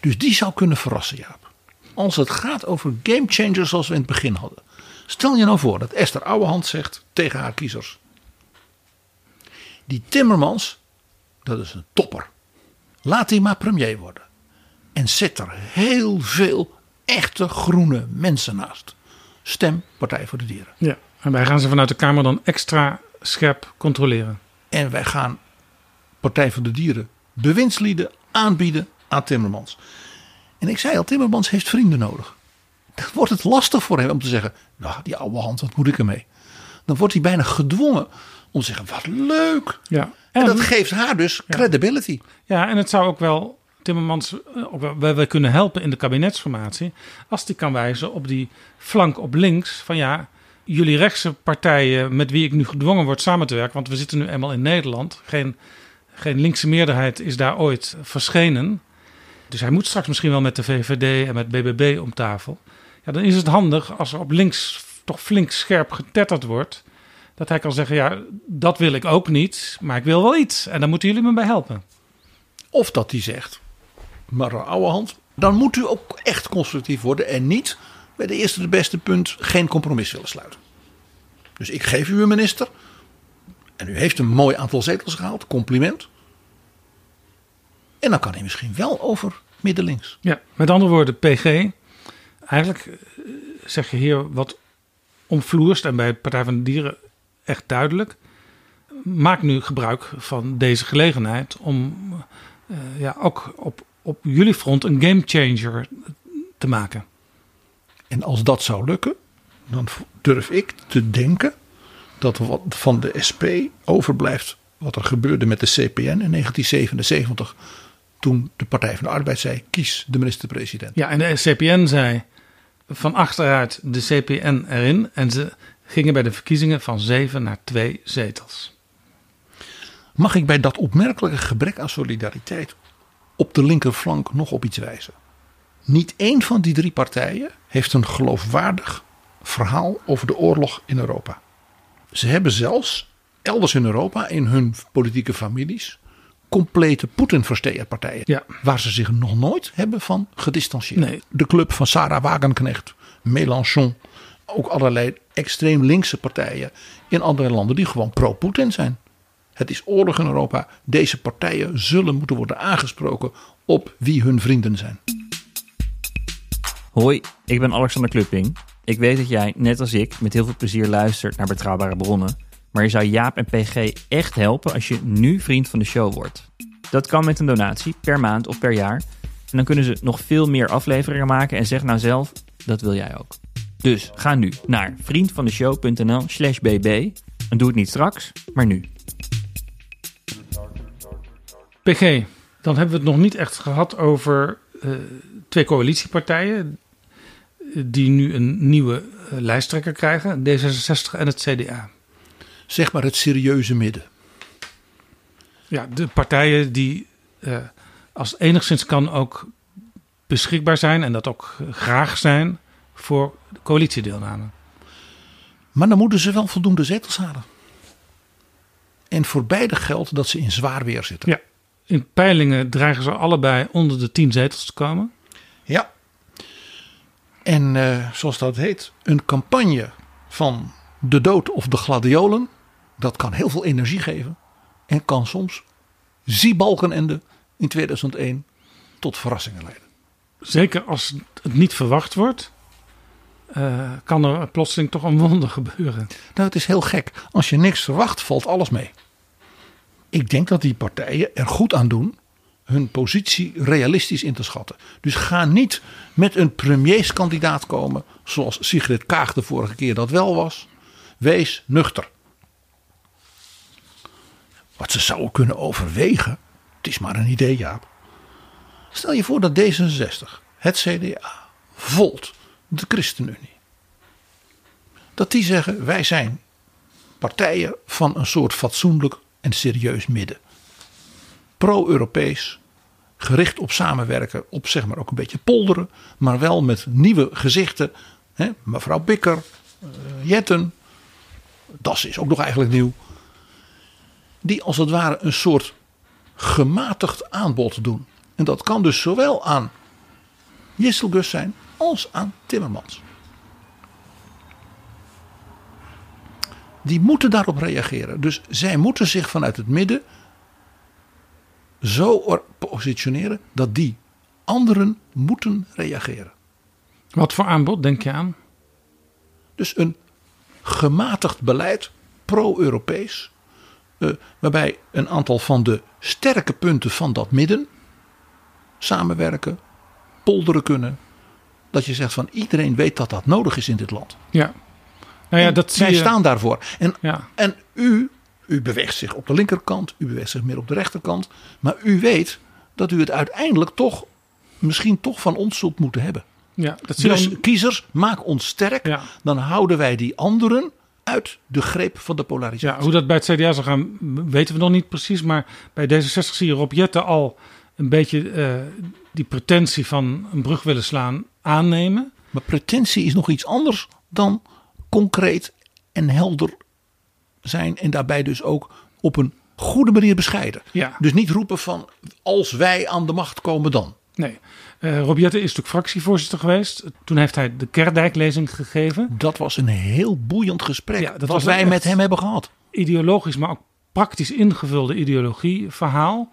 Dus die zou kunnen verrassen, Jaap. Als het gaat over gamechangers zoals we in het begin hadden. Stel je nou voor dat Esther Ouwehand zegt tegen haar kiezers. Die Timmermans, dat is een topper. Laat hij maar premier worden. En zet er heel veel echte groene mensen naast. Stem Partij voor de Dieren. Ja. En wij gaan ze vanuit de Kamer dan extra scherp controleren. En wij gaan Partij voor de Dieren bewindslieden aanbieden aan Timmermans. En ik zei al, Timmermans heeft vrienden nodig. Dan wordt het lastig voor hem om te zeggen, nou die oude hand, wat moet ik ermee? Dan wordt hij bijna gedwongen om te zeggen, wat leuk. Ja. En dat geeft haar dus credibility. Ja, en het zou ook wel Timmermans eh, wel, wel- wel kunnen helpen in de kabinetsformatie. Als die kan wijzen op die flank op links. Van ja, jullie rechtse partijen met wie ik nu gedwongen word samen te werken. Want we zitten nu eenmaal in Nederland. Geen, geen linkse meerderheid is daar ooit verschenen. Dus hij moet straks misschien wel met de VVD en met BBB om tafel. Ja, dan is het handig als er op links toch flink scherp getetterd wordt. Dat hij kan zeggen, ja, dat wil ik ook niet, maar ik wil wel iets. En daar moeten jullie me bij helpen. Of dat hij zegt, maar een oude hand, dan moet u ook echt constructief worden. En niet bij de eerste de beste punt geen compromis willen sluiten. Dus ik geef u een minister. En u heeft een mooi aantal zetels gehaald, compliment. En dan kan hij misschien wel over middenlinks. Ja, met andere woorden, PG. Eigenlijk eh, zeg je hier wat omvloerst en bij Partij van de Dieren echt duidelijk. Maak nu gebruik van deze gelegenheid om eh, ja, ook op, op jullie front een gamechanger te maken. En als dat zou lukken, dan durf ik te denken dat wat van de SP overblijft wat er gebeurde met de CPN in 1977. Toen de Partij van de Arbeid zei: kies de minister-president. Ja, en de CPN zei van achteruit de CPN erin. En ze gingen bij de verkiezingen van zeven naar twee zetels. Mag ik bij dat opmerkelijke gebrek aan solidariteit op de linkerflank nog op iets wijzen? Niet één van die drie partijen heeft een geloofwaardig verhaal over de oorlog in Europa. Ze hebben zelfs elders in Europa in hun politieke families complete Poetin-versteerpartijen. Ja. Waar ze zich nog nooit hebben van gedistanceerd. Nee. De club van Sarah Wagenknecht, Mélenchon. Ook allerlei extreem linkse partijen in andere landen die gewoon pro-Poetin zijn. Het is oorlog in Europa. Deze partijen zullen moeten worden aangesproken op wie hun vrienden zijn. Hoi, ik ben Alexander Klupping. Ik weet dat jij, net als ik, met heel veel plezier luistert naar betrouwbare bronnen. Maar je zou Jaap en PG echt helpen als je nu vriend van de show wordt. Dat kan met een donatie, per maand of per jaar. En dan kunnen ze nog veel meer afleveringen maken en zeg nou zelf, dat wil jij ook. Dus ga nu naar vriendvandeshow.nl slash bb. En doe het niet straks, maar nu. PG, dan hebben we het nog niet echt gehad over eh, twee coalitiepartijen. eh, Die nu een nieuwe eh, lijsttrekker krijgen, D66 en het CDA. Zeg maar het serieuze midden. Ja, de partijen die, als enigszins kan, ook beschikbaar zijn en dat ook graag zijn voor coalitiedeelname. Maar dan moeten ze wel voldoende zetels halen. En voor beide geldt dat ze in zwaar weer zitten. Ja, in peilingen dreigen ze allebei onder de tien zetels te komen. Ja. En eh, zoals dat heet, een campagne van de dood of de gladiolen, dat kan heel veel energie geven. En kan soms, zie Balkenende in 2001, tot verrassingen leiden. Zeker als het niet verwacht wordt, eh, kan er plotseling toch een wonder gebeuren. Nou, het is heel gek. Als je niks verwacht, valt alles mee. Ik denk dat die partijen er goed aan doen hun positie realistisch in te schatten. Dus ga niet met een premierskandidaat komen zoals Sigrid Kaag de vorige keer dat wel was. Wees nuchter. Wat ze zouden kunnen overwegen, het is maar een idee Jaap. Stel je voor dat D66, het CDA, Volt, de ChristenUnie. Dat die zeggen wij zijn partijen van een soort fatsoenlijk en serieus midden. Pro-Europees, gericht op samenwerken, op zeg maar ook een beetje polderen, maar wel met nieuwe gezichten. Mevrouw Bikker, uh, Jetten, Das is ook nog eigenlijk nieuw. Die als het ware een soort gematigd aanbod doen. En dat kan dus zowel aan Gisselgus zijn als aan Timmermans. Die moeten daarop reageren. Dus zij moeten zich vanuit het midden zo positioneren dat die anderen moeten reageren. Wat voor aanbod denk je aan? Dus een gematigd beleid, pro-Europees, uh, waarbij een aantal van de sterke punten van dat midden samenwerken, polderen kunnen. Dat je zegt van iedereen weet dat dat nodig is in dit land. Ja. Nou ja, dat zij staan daarvoor. En, ja. en u, u beweegt zich op de linkerkant, u beweegt zich meer op de rechterkant. Maar u weet dat u het uiteindelijk toch, misschien toch van ons zult moeten hebben. Ja, dat dus kiezers, maak ons sterk. Ja. Dan houden wij die anderen uit de greep van de polarisatie. Ja, hoe dat bij het CDA zal gaan, weten we nog niet precies. Maar bij D66 zie je Rob Jetten al een beetje uh, die pretentie van een brug willen slaan aannemen. Maar pretentie is nog iets anders dan concreet en helder zijn. En daarbij dus ook op een goede manier bescheiden. Ja. Dus niet roepen van als wij aan de macht komen dan. Nee. Uh, Rob Jetten is natuurlijk fractievoorzitter geweest. Toen heeft hij de Kerdijk-lezing gegeven. Dat was een heel boeiend gesprek ja, dat wat was wij met hem hebben gehad. Ideologisch, maar ook praktisch ingevulde ideologieverhaal.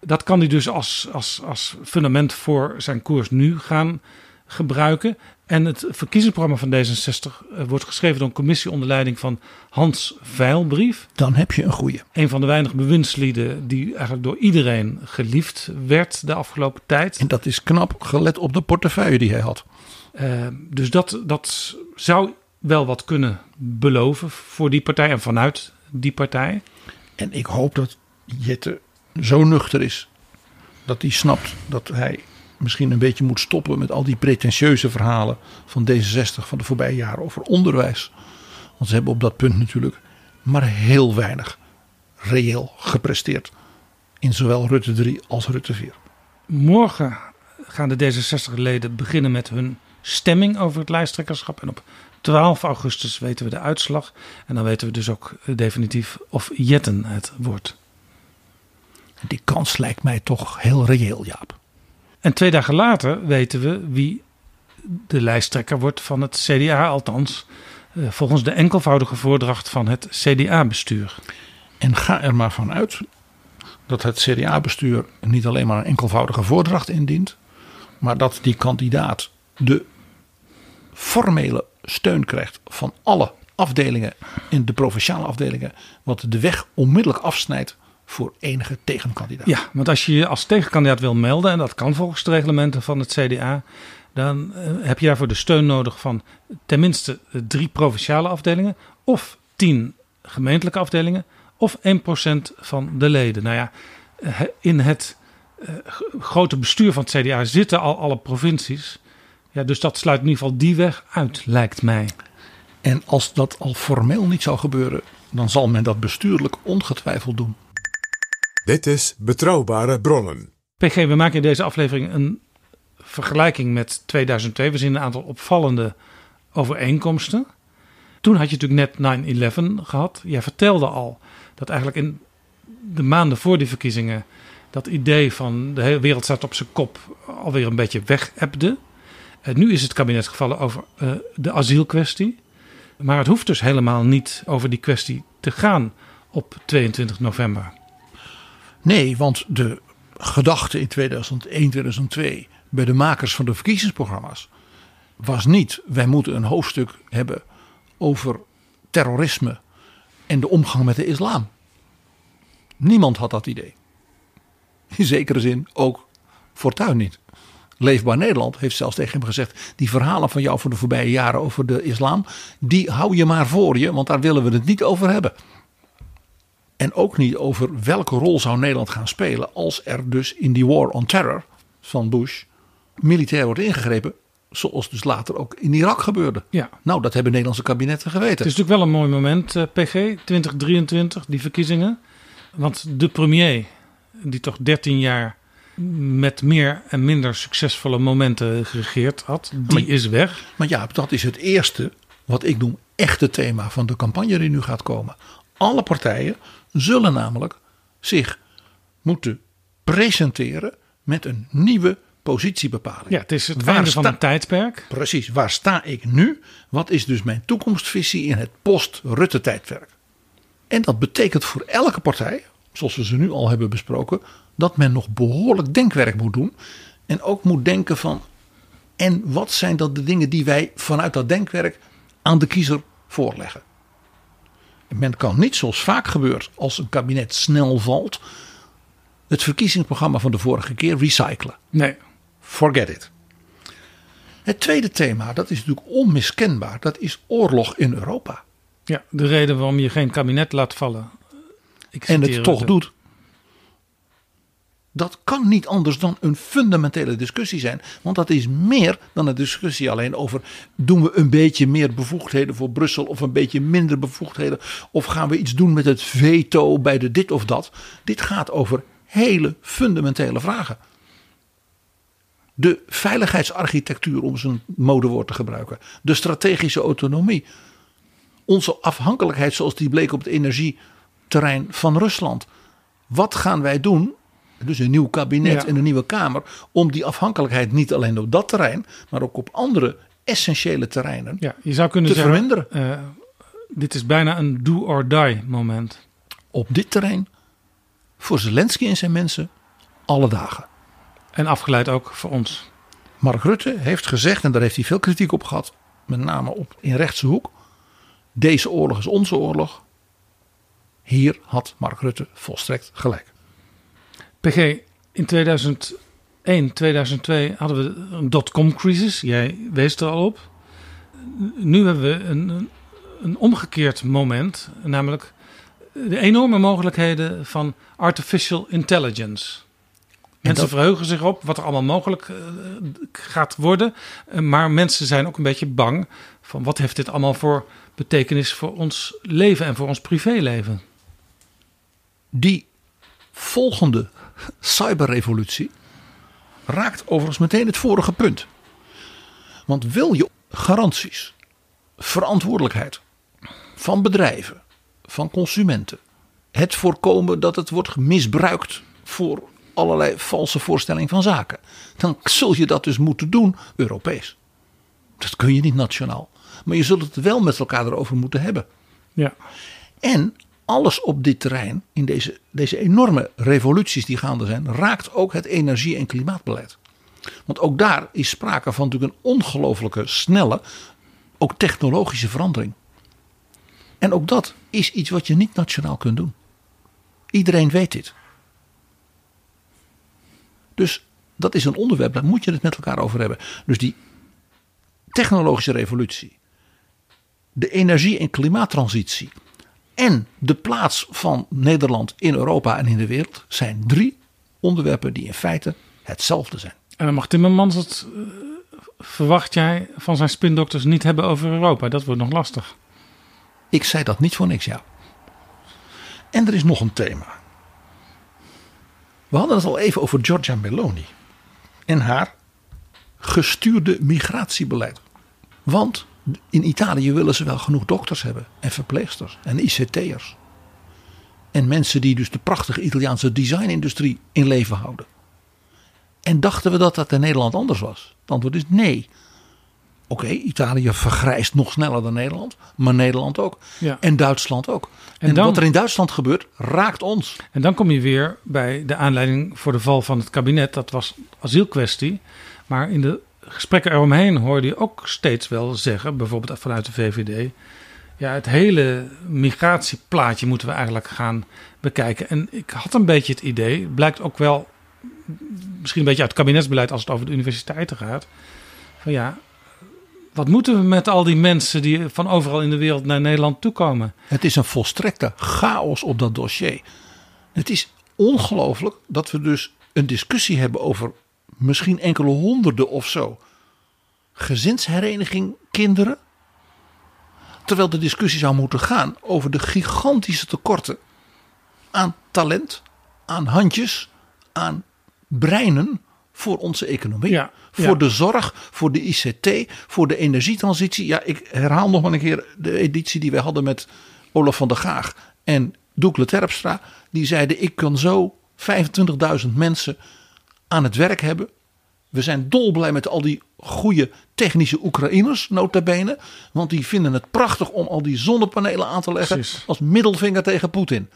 Dat kan hij dus als, als, als fundament voor zijn koers nu gaan gebruiken. En het verkiezingsprogramma van D66 eh, wordt geschreven door een commissie onder leiding van Hans Veilbrief. Dan heb je een goede. Een van de weinige bewindslieden die eigenlijk door iedereen geliefd werd de afgelopen tijd. En dat is knap gelet op de portefeuille die hij had. Uh, dus dat, dat zou wel wat kunnen beloven voor die partij en vanuit die partij. En ik hoop dat Jette zo nuchter is dat hij snapt dat hij misschien een beetje moet stoppen met al die pretentieuze verhalen van D66 van de voorbije jaren over onderwijs. Want ze hebben op dat punt natuurlijk maar heel weinig reëel gepresteerd in zowel Rutte 3 als Rutte 4. Morgen gaan de D66-leden beginnen met hun stemming over het lijsttrekkerschap. En op 12 augustus weten we de uitslag. En dan weten we dus ook definitief of Jetten het wordt. Die kans lijkt mij toch heel reëel, Jaap. En twee dagen later weten we wie de lijsttrekker wordt van het CDA, althans uh, volgens de enkelvoudige voordracht van het CDA-bestuur. En ga er maar vanuit dat het CDA-bestuur niet alleen maar een enkelvoudige voordracht indient, maar dat die kandidaat de formele steun krijgt van alle afdelingen in de provinciale afdelingen, wat de weg onmiddellijk afsnijdt voor enige tegenkandidaat. Ja, want als je je als tegenkandidaat wil melden, en dat kan volgens de reglementen van het CDA, dan uh, heb je daarvoor de steun nodig van tenminste drie provinciale afdelingen, of tien gemeentelijke afdelingen, of 1% van de leden. Nou ja, in het grote bestuur van het CDA zitten al alle provincies. Ja, dus dat sluit in ieder geval die weg uit, lijkt mij. En als dat al formeel niet zou gebeuren, dan zal men dat bestuurlijk ongetwijfeld doen. Dit is Betrouwbare Bronnen. PG, we maken in deze aflevering een vergelijking met 2002. We zien een aantal opvallende overeenkomsten. Toen had je natuurlijk net 9-11 gehad. Jij vertelde al dat eigenlijk in de maanden voor die verkiezingen dat idee van de hele wereld staat op zijn kop alweer een beetje wegebde. Uh, nu is het kabinet gevallen over uh, de asielkwestie. Maar het hoeft dus helemaal niet over die kwestie te gaan op 22 november. Nee, want de gedachte in 2001, 2002 bij de makers van de verkiezingsprogramma's was niet: wij moeten een hoofdstuk hebben over terrorisme en de omgang met de islam. Niemand had dat idee. In zekere zin ook Fortuyn niet. Leefbaar Nederland heeft zelfs tegen hem gezegd: die verhalen van jou voor de voorbije jaren over de islam, die hou je maar voor je, want daar willen we het niet over hebben. En ook niet over welke rol zou Nederland gaan spelen als er dus in die war on terror van Bush militair wordt ingegrepen. Zoals dus later ook in Irak gebeurde. Ja. Nou, dat hebben Nederlandse kabinetten geweten. Het is natuurlijk wel een mooi moment, uh, PG, 2023, die verkiezingen. Want de premier, die toch 13 jaar met meer en minder succesvolle momenten geregeerd had, die maar, is weg. Maar ja, dat is het eerste, wat ik noem, echte thema van de campagne die nu gaat komen. Alle partijen zullen namelijk zich moeten presenteren met een nieuwe positiebepaling. Ja, het is het waar einde van een tijdperk. Precies, waar sta ik nu? Wat is dus mijn toekomstvisie in het post-Rutte-tijdperk? En dat betekent voor elke partij, zoals we ze nu al hebben besproken, dat men nog behoorlijk denkwerk moet doen. En ook moet denken van, en wat zijn dan de dingen die wij vanuit dat denkwerk aan de kiezer voorleggen? Men kan niet zoals vaak gebeurt als een kabinet snel valt, het verkiezingsprogramma van de vorige keer recyclen. Nee. Forget it. Het tweede thema, dat is natuurlijk onmiskenbaar, dat is oorlog in Europa. Ja, de reden waarom je geen kabinet laat vallen. Ik en het toch doet. Dat kan niet anders dan een fundamentele discussie zijn. Want dat is meer dan een discussie alleen over. doen we een beetje meer bevoegdheden voor Brussel of een beetje minder bevoegdheden? Of gaan we iets doen met het veto bij de dit of dat? Dit gaat over hele fundamentele vragen. De veiligheidsarchitectuur, om zijn modewoord te gebruiken. De strategische autonomie. Onze afhankelijkheid, zoals die bleek op het energieterrein van Rusland. Wat gaan wij doen dus een nieuw kabinet en een nieuwe Kamer, om die afhankelijkheid niet alleen op dat terrein, maar ook op andere essentiële terreinen ja, je zou kunnen te zeggen, verminderen. Uh, dit is bijna een do or die moment. Op dit terrein, voor Zelensky en zijn mensen, alle dagen. En afgeleid ook voor ons. Mark Rutte heeft gezegd, en daar heeft hij veel kritiek op gehad, met name op in rechtse hoek. Deze oorlog is onze oorlog. Hier had Mark Rutte volstrekt gelijk. PG, in 2001, 2002 hadden we een dotcom crisis. Jij wees er al op. Nu hebben we een, een omgekeerd moment, namelijk de enorme mogelijkheden van artificial intelligence. Mensen verheugen zich op wat er allemaal mogelijk uh, gaat worden. Uh, maar mensen zijn ook een beetje bang van wat heeft dit allemaal voor betekenis voor ons leven en voor ons privéleven. Die volgende cyberrevolutie raakt overigens meteen het vorige punt. Want wil je garanties, verantwoordelijkheid van bedrijven, van consumenten, het voorkomen dat het wordt misbruikt voor allerlei valse voorstellingen van zaken, dan zul je dat dus moeten doen Europees. Dat kun je niet nationaal. Maar je zult het wel met elkaar erover moeten hebben. Ja. En alles op dit terrein, in deze, deze enorme revoluties die gaande zijn, raakt ook het energie- en klimaatbeleid. Want ook daar is sprake van natuurlijk een ongelooflijke snelle, ook technologische verandering. En ook dat is iets wat je niet nationaal kunt doen. Iedereen weet dit. Dus dat is een onderwerp, daar moet je het met elkaar over hebben. Dus die technologische revolutie, de energie- en klimaattransitie en de plaats van Nederland in Europa en in de wereld zijn drie onderwerpen die in feite hetzelfde zijn. En dan mag Timmermans het, uh, verwacht jij, van zijn spindokters niet hebben over Europa. Dat wordt nog lastig. Ik zei dat niet voor niks, ja. En er is nog een thema. We hadden het al even over Giorgia Meloni en haar gestuurde migratiebeleid. Want in Italië willen ze wel genoeg dokters hebben en verpleegsters en ICT'ers. En mensen die dus de prachtige Italiaanse designindustrie in leven houden. En dachten we dat dat in Nederland anders was? Het antwoord is nee. Oké, Italië vergrijst nog sneller dan Nederland, maar Nederland ook. Ja. En Duitsland ook. En, En dan- wat er in Duitsland gebeurt, raakt ons. En dan kom je weer bij de aanleiding voor de val van het kabinet. Dat was asielkwestie. Maar in de gesprekken eromheen hoorde je ook steeds wel zeggen, bijvoorbeeld vanuit de VVD. Ja, het hele migratieplaatje moeten we eigenlijk gaan bekijken. En ik had een beetje het idee, blijkt ook wel misschien een beetje uit het kabinetsbeleid als het over de universiteiten gaat. Van ja, wat moeten we met al die mensen die van overal in de wereld naar Nederland toekomen? Het is een volstrekte chaos op dat dossier. Het is ongelooflijk dat we dus een discussie hebben over misschien enkele honderden of zo gezinshereniging kinderen. Terwijl de discussie zou moeten gaan over de gigantische tekorten aan talent, aan handjes, aan breinen voor onze economie. Ja, voor ja. de zorg, voor de ICT, voor de energietransitie. Ja, ik herhaal nog maar een keer de editie die wij hadden met Olaf van der Gaag en Doekle Terpstra. Die zeiden ik kan zo 25.000 mensen aan het werk hebben. We zijn dolblij met al die goede technische Oekraïners, nota bene. Want die vinden het prachtig om al die zonnepanelen aan te leggen Precies. als middelvinger tegen Poetin.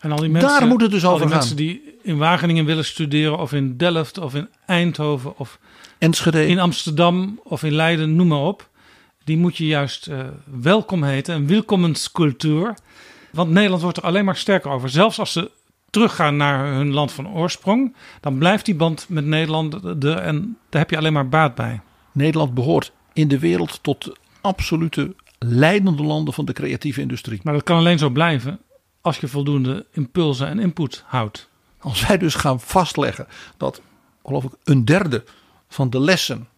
En al die mensen, Daar moet het dus over die gaan. mensen die in Wageningen willen studeren, of in Delft, of in Eindhoven, of Enschede. in Amsterdam, of in Leiden, noem maar op. Die moet je juist eh, welkom heten, een welkomenscultuur. Want Nederland wordt er alleen maar sterker over. Zelfs als ze teruggaan naar hun land van oorsprong, dan blijft die band met Nederland er en daar heb je alleen maar baat bij. Nederland behoort in de wereld tot de absolute leidende landen van de creatieve industrie. Maar dat kan alleen zo blijven als je voldoende impulsen en input houdt. Als wij dus gaan vastleggen dat geloof ik een derde van de lessen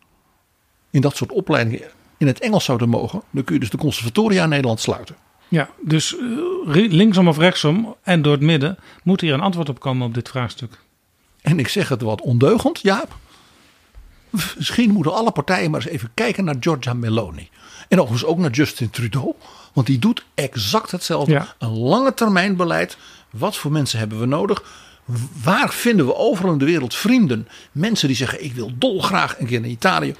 in dat soort opleidingen in het Engels zouden mogen, dan kun je dus de conservatoria in Nederland sluiten. Ja, dus eh, linksom of rechtsom en door het midden moet hier een antwoord op komen op dit vraagstuk. En ik zeg het wat ondeugend, Jaap. Misschien moeten alle partijen maar eens even kijken naar Giorgia Meloni. En overigens ook naar Justin Trudeau. Want die doet exact hetzelfde. Ja. Een lange termijn beleid. Wat voor mensen hebben we nodig? Waar vinden we overal in de wereld vrienden? Mensen die zeggen ik wil dolgraag een keer in Italië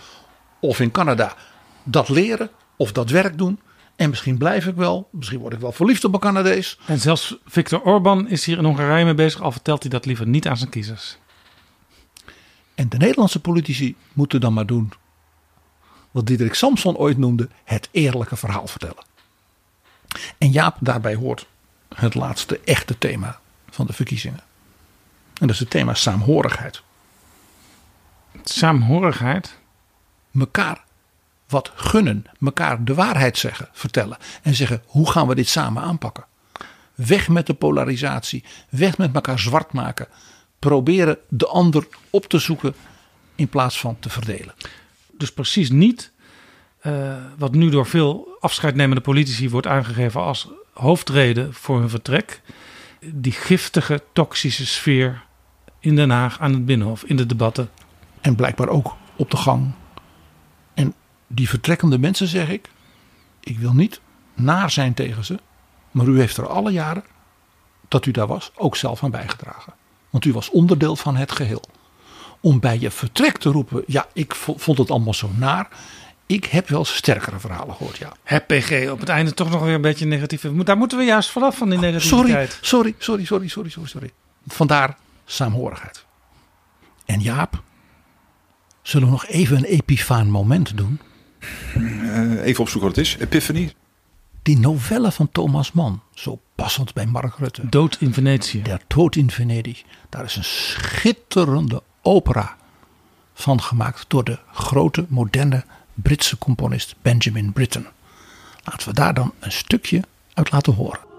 of in Canada dat leren of dat werk doen. En misschien blijf ik wel. Misschien word ik wel verliefd op een Canadees. En zelfs Viktor Orban is hier in Hongarije mee bezig, al vertelt hij dat liever niet aan zijn kiezers. En de Nederlandse politici moeten dan maar doen wat Diederik Samson ooit noemde: het eerlijke verhaal vertellen. En Jaap, daarbij hoort het laatste echte thema van de verkiezingen. En dat is het thema saamhorigheid. Saamhorigheid. Mekaar wat gunnen, mekaar de waarheid zeggen, vertellen. En zeggen: hoe gaan we dit samen aanpakken? Weg met de polarisatie, weg met elkaar zwart maken. Proberen de ander op te zoeken in plaats van te verdelen. Dus precies niet eh, wat nu door veel afscheidnemende politici wordt aangegeven als hoofdreden voor hun vertrek. Die giftige, toxische sfeer in Den Haag aan het Binnenhof, in de debatten. En blijkbaar ook op de gang. Die vertrekkende mensen zeg ik. Ik wil niet naar zijn tegen ze. Maar u heeft er alle jaren dat u daar was ook zelf aan bijgedragen. Want u was onderdeel van het geheel. Om bij je vertrek te roepen. Ja, ik vo- vond het allemaal zo naar. Ik heb wel sterkere verhalen gehoord. Ja. Het PG op het einde toch nog weer een beetje negatief. Daar moeten we juist vanaf van die negativiteit. sorry, sorry, sorry, sorry, sorry, sorry. Vandaar saamhorigheid. En Jaap, zullen we nog even een epifaan moment doen? Eh, even opzoeken wat het is. Epiphany. Die novelle van Thomas Mann, zo passend bij Mark Rutte. Dood in Venetië. Der Dood in Venedig. Daar is een schitterende opera van gemaakt door de grote moderne Britse componist Benjamin Britten. Laten we daar dan een stukje uit laten horen.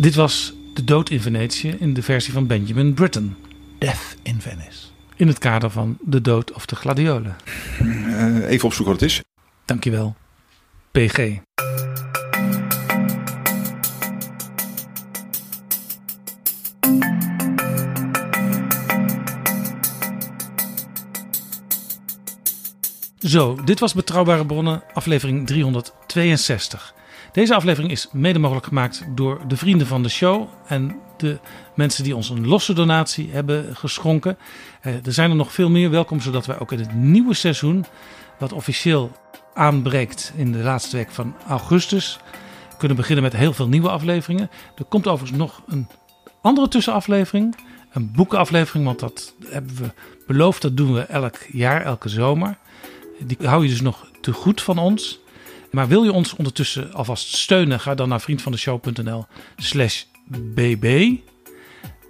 Dit was De Dood in Venetië in de versie van Benjamin Britten. Death in Venice. In het kader van De Dood of de Gladiolen. Uh, even opzoeken wat het is. Dankjewel. PG. Zo, dit was Betrouwbare Bronnen, aflevering 362. Deze aflevering is mede mogelijk gemaakt door de vrienden van de show en de mensen die ons een losse donatie hebben geschonken. Eh, er zijn er nog veel meer welkom, zodat wij ook in het nieuwe seizoen, wat officieel aanbreekt in de laatste week van augustus, kunnen beginnen met heel veel nieuwe afleveringen. Er komt overigens nog een andere tussenaflevering, een boekenaflevering, want dat hebben we beloofd, dat doen we elk jaar, elke zomer. Die hou je dus nog te goed van ons. Maar wil je ons ondertussen alvast steunen? Ga dan naar vriendvandeshow.nl slash bb.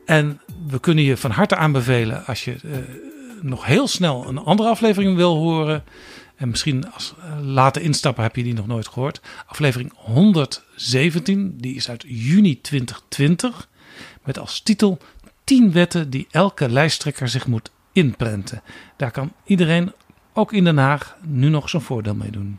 En we kunnen je van harte aanbevelen als je uh, nog heel snel een andere aflevering wil horen. En misschien als uh, late instappen heb je die nog nooit gehoord. Aflevering 117, die is uit juni 2020. Met als titel 10 wetten die elke lijsttrekker zich moet inprenten. Daar kan iedereen ook in Den Haag nu nog zijn voordeel mee doen.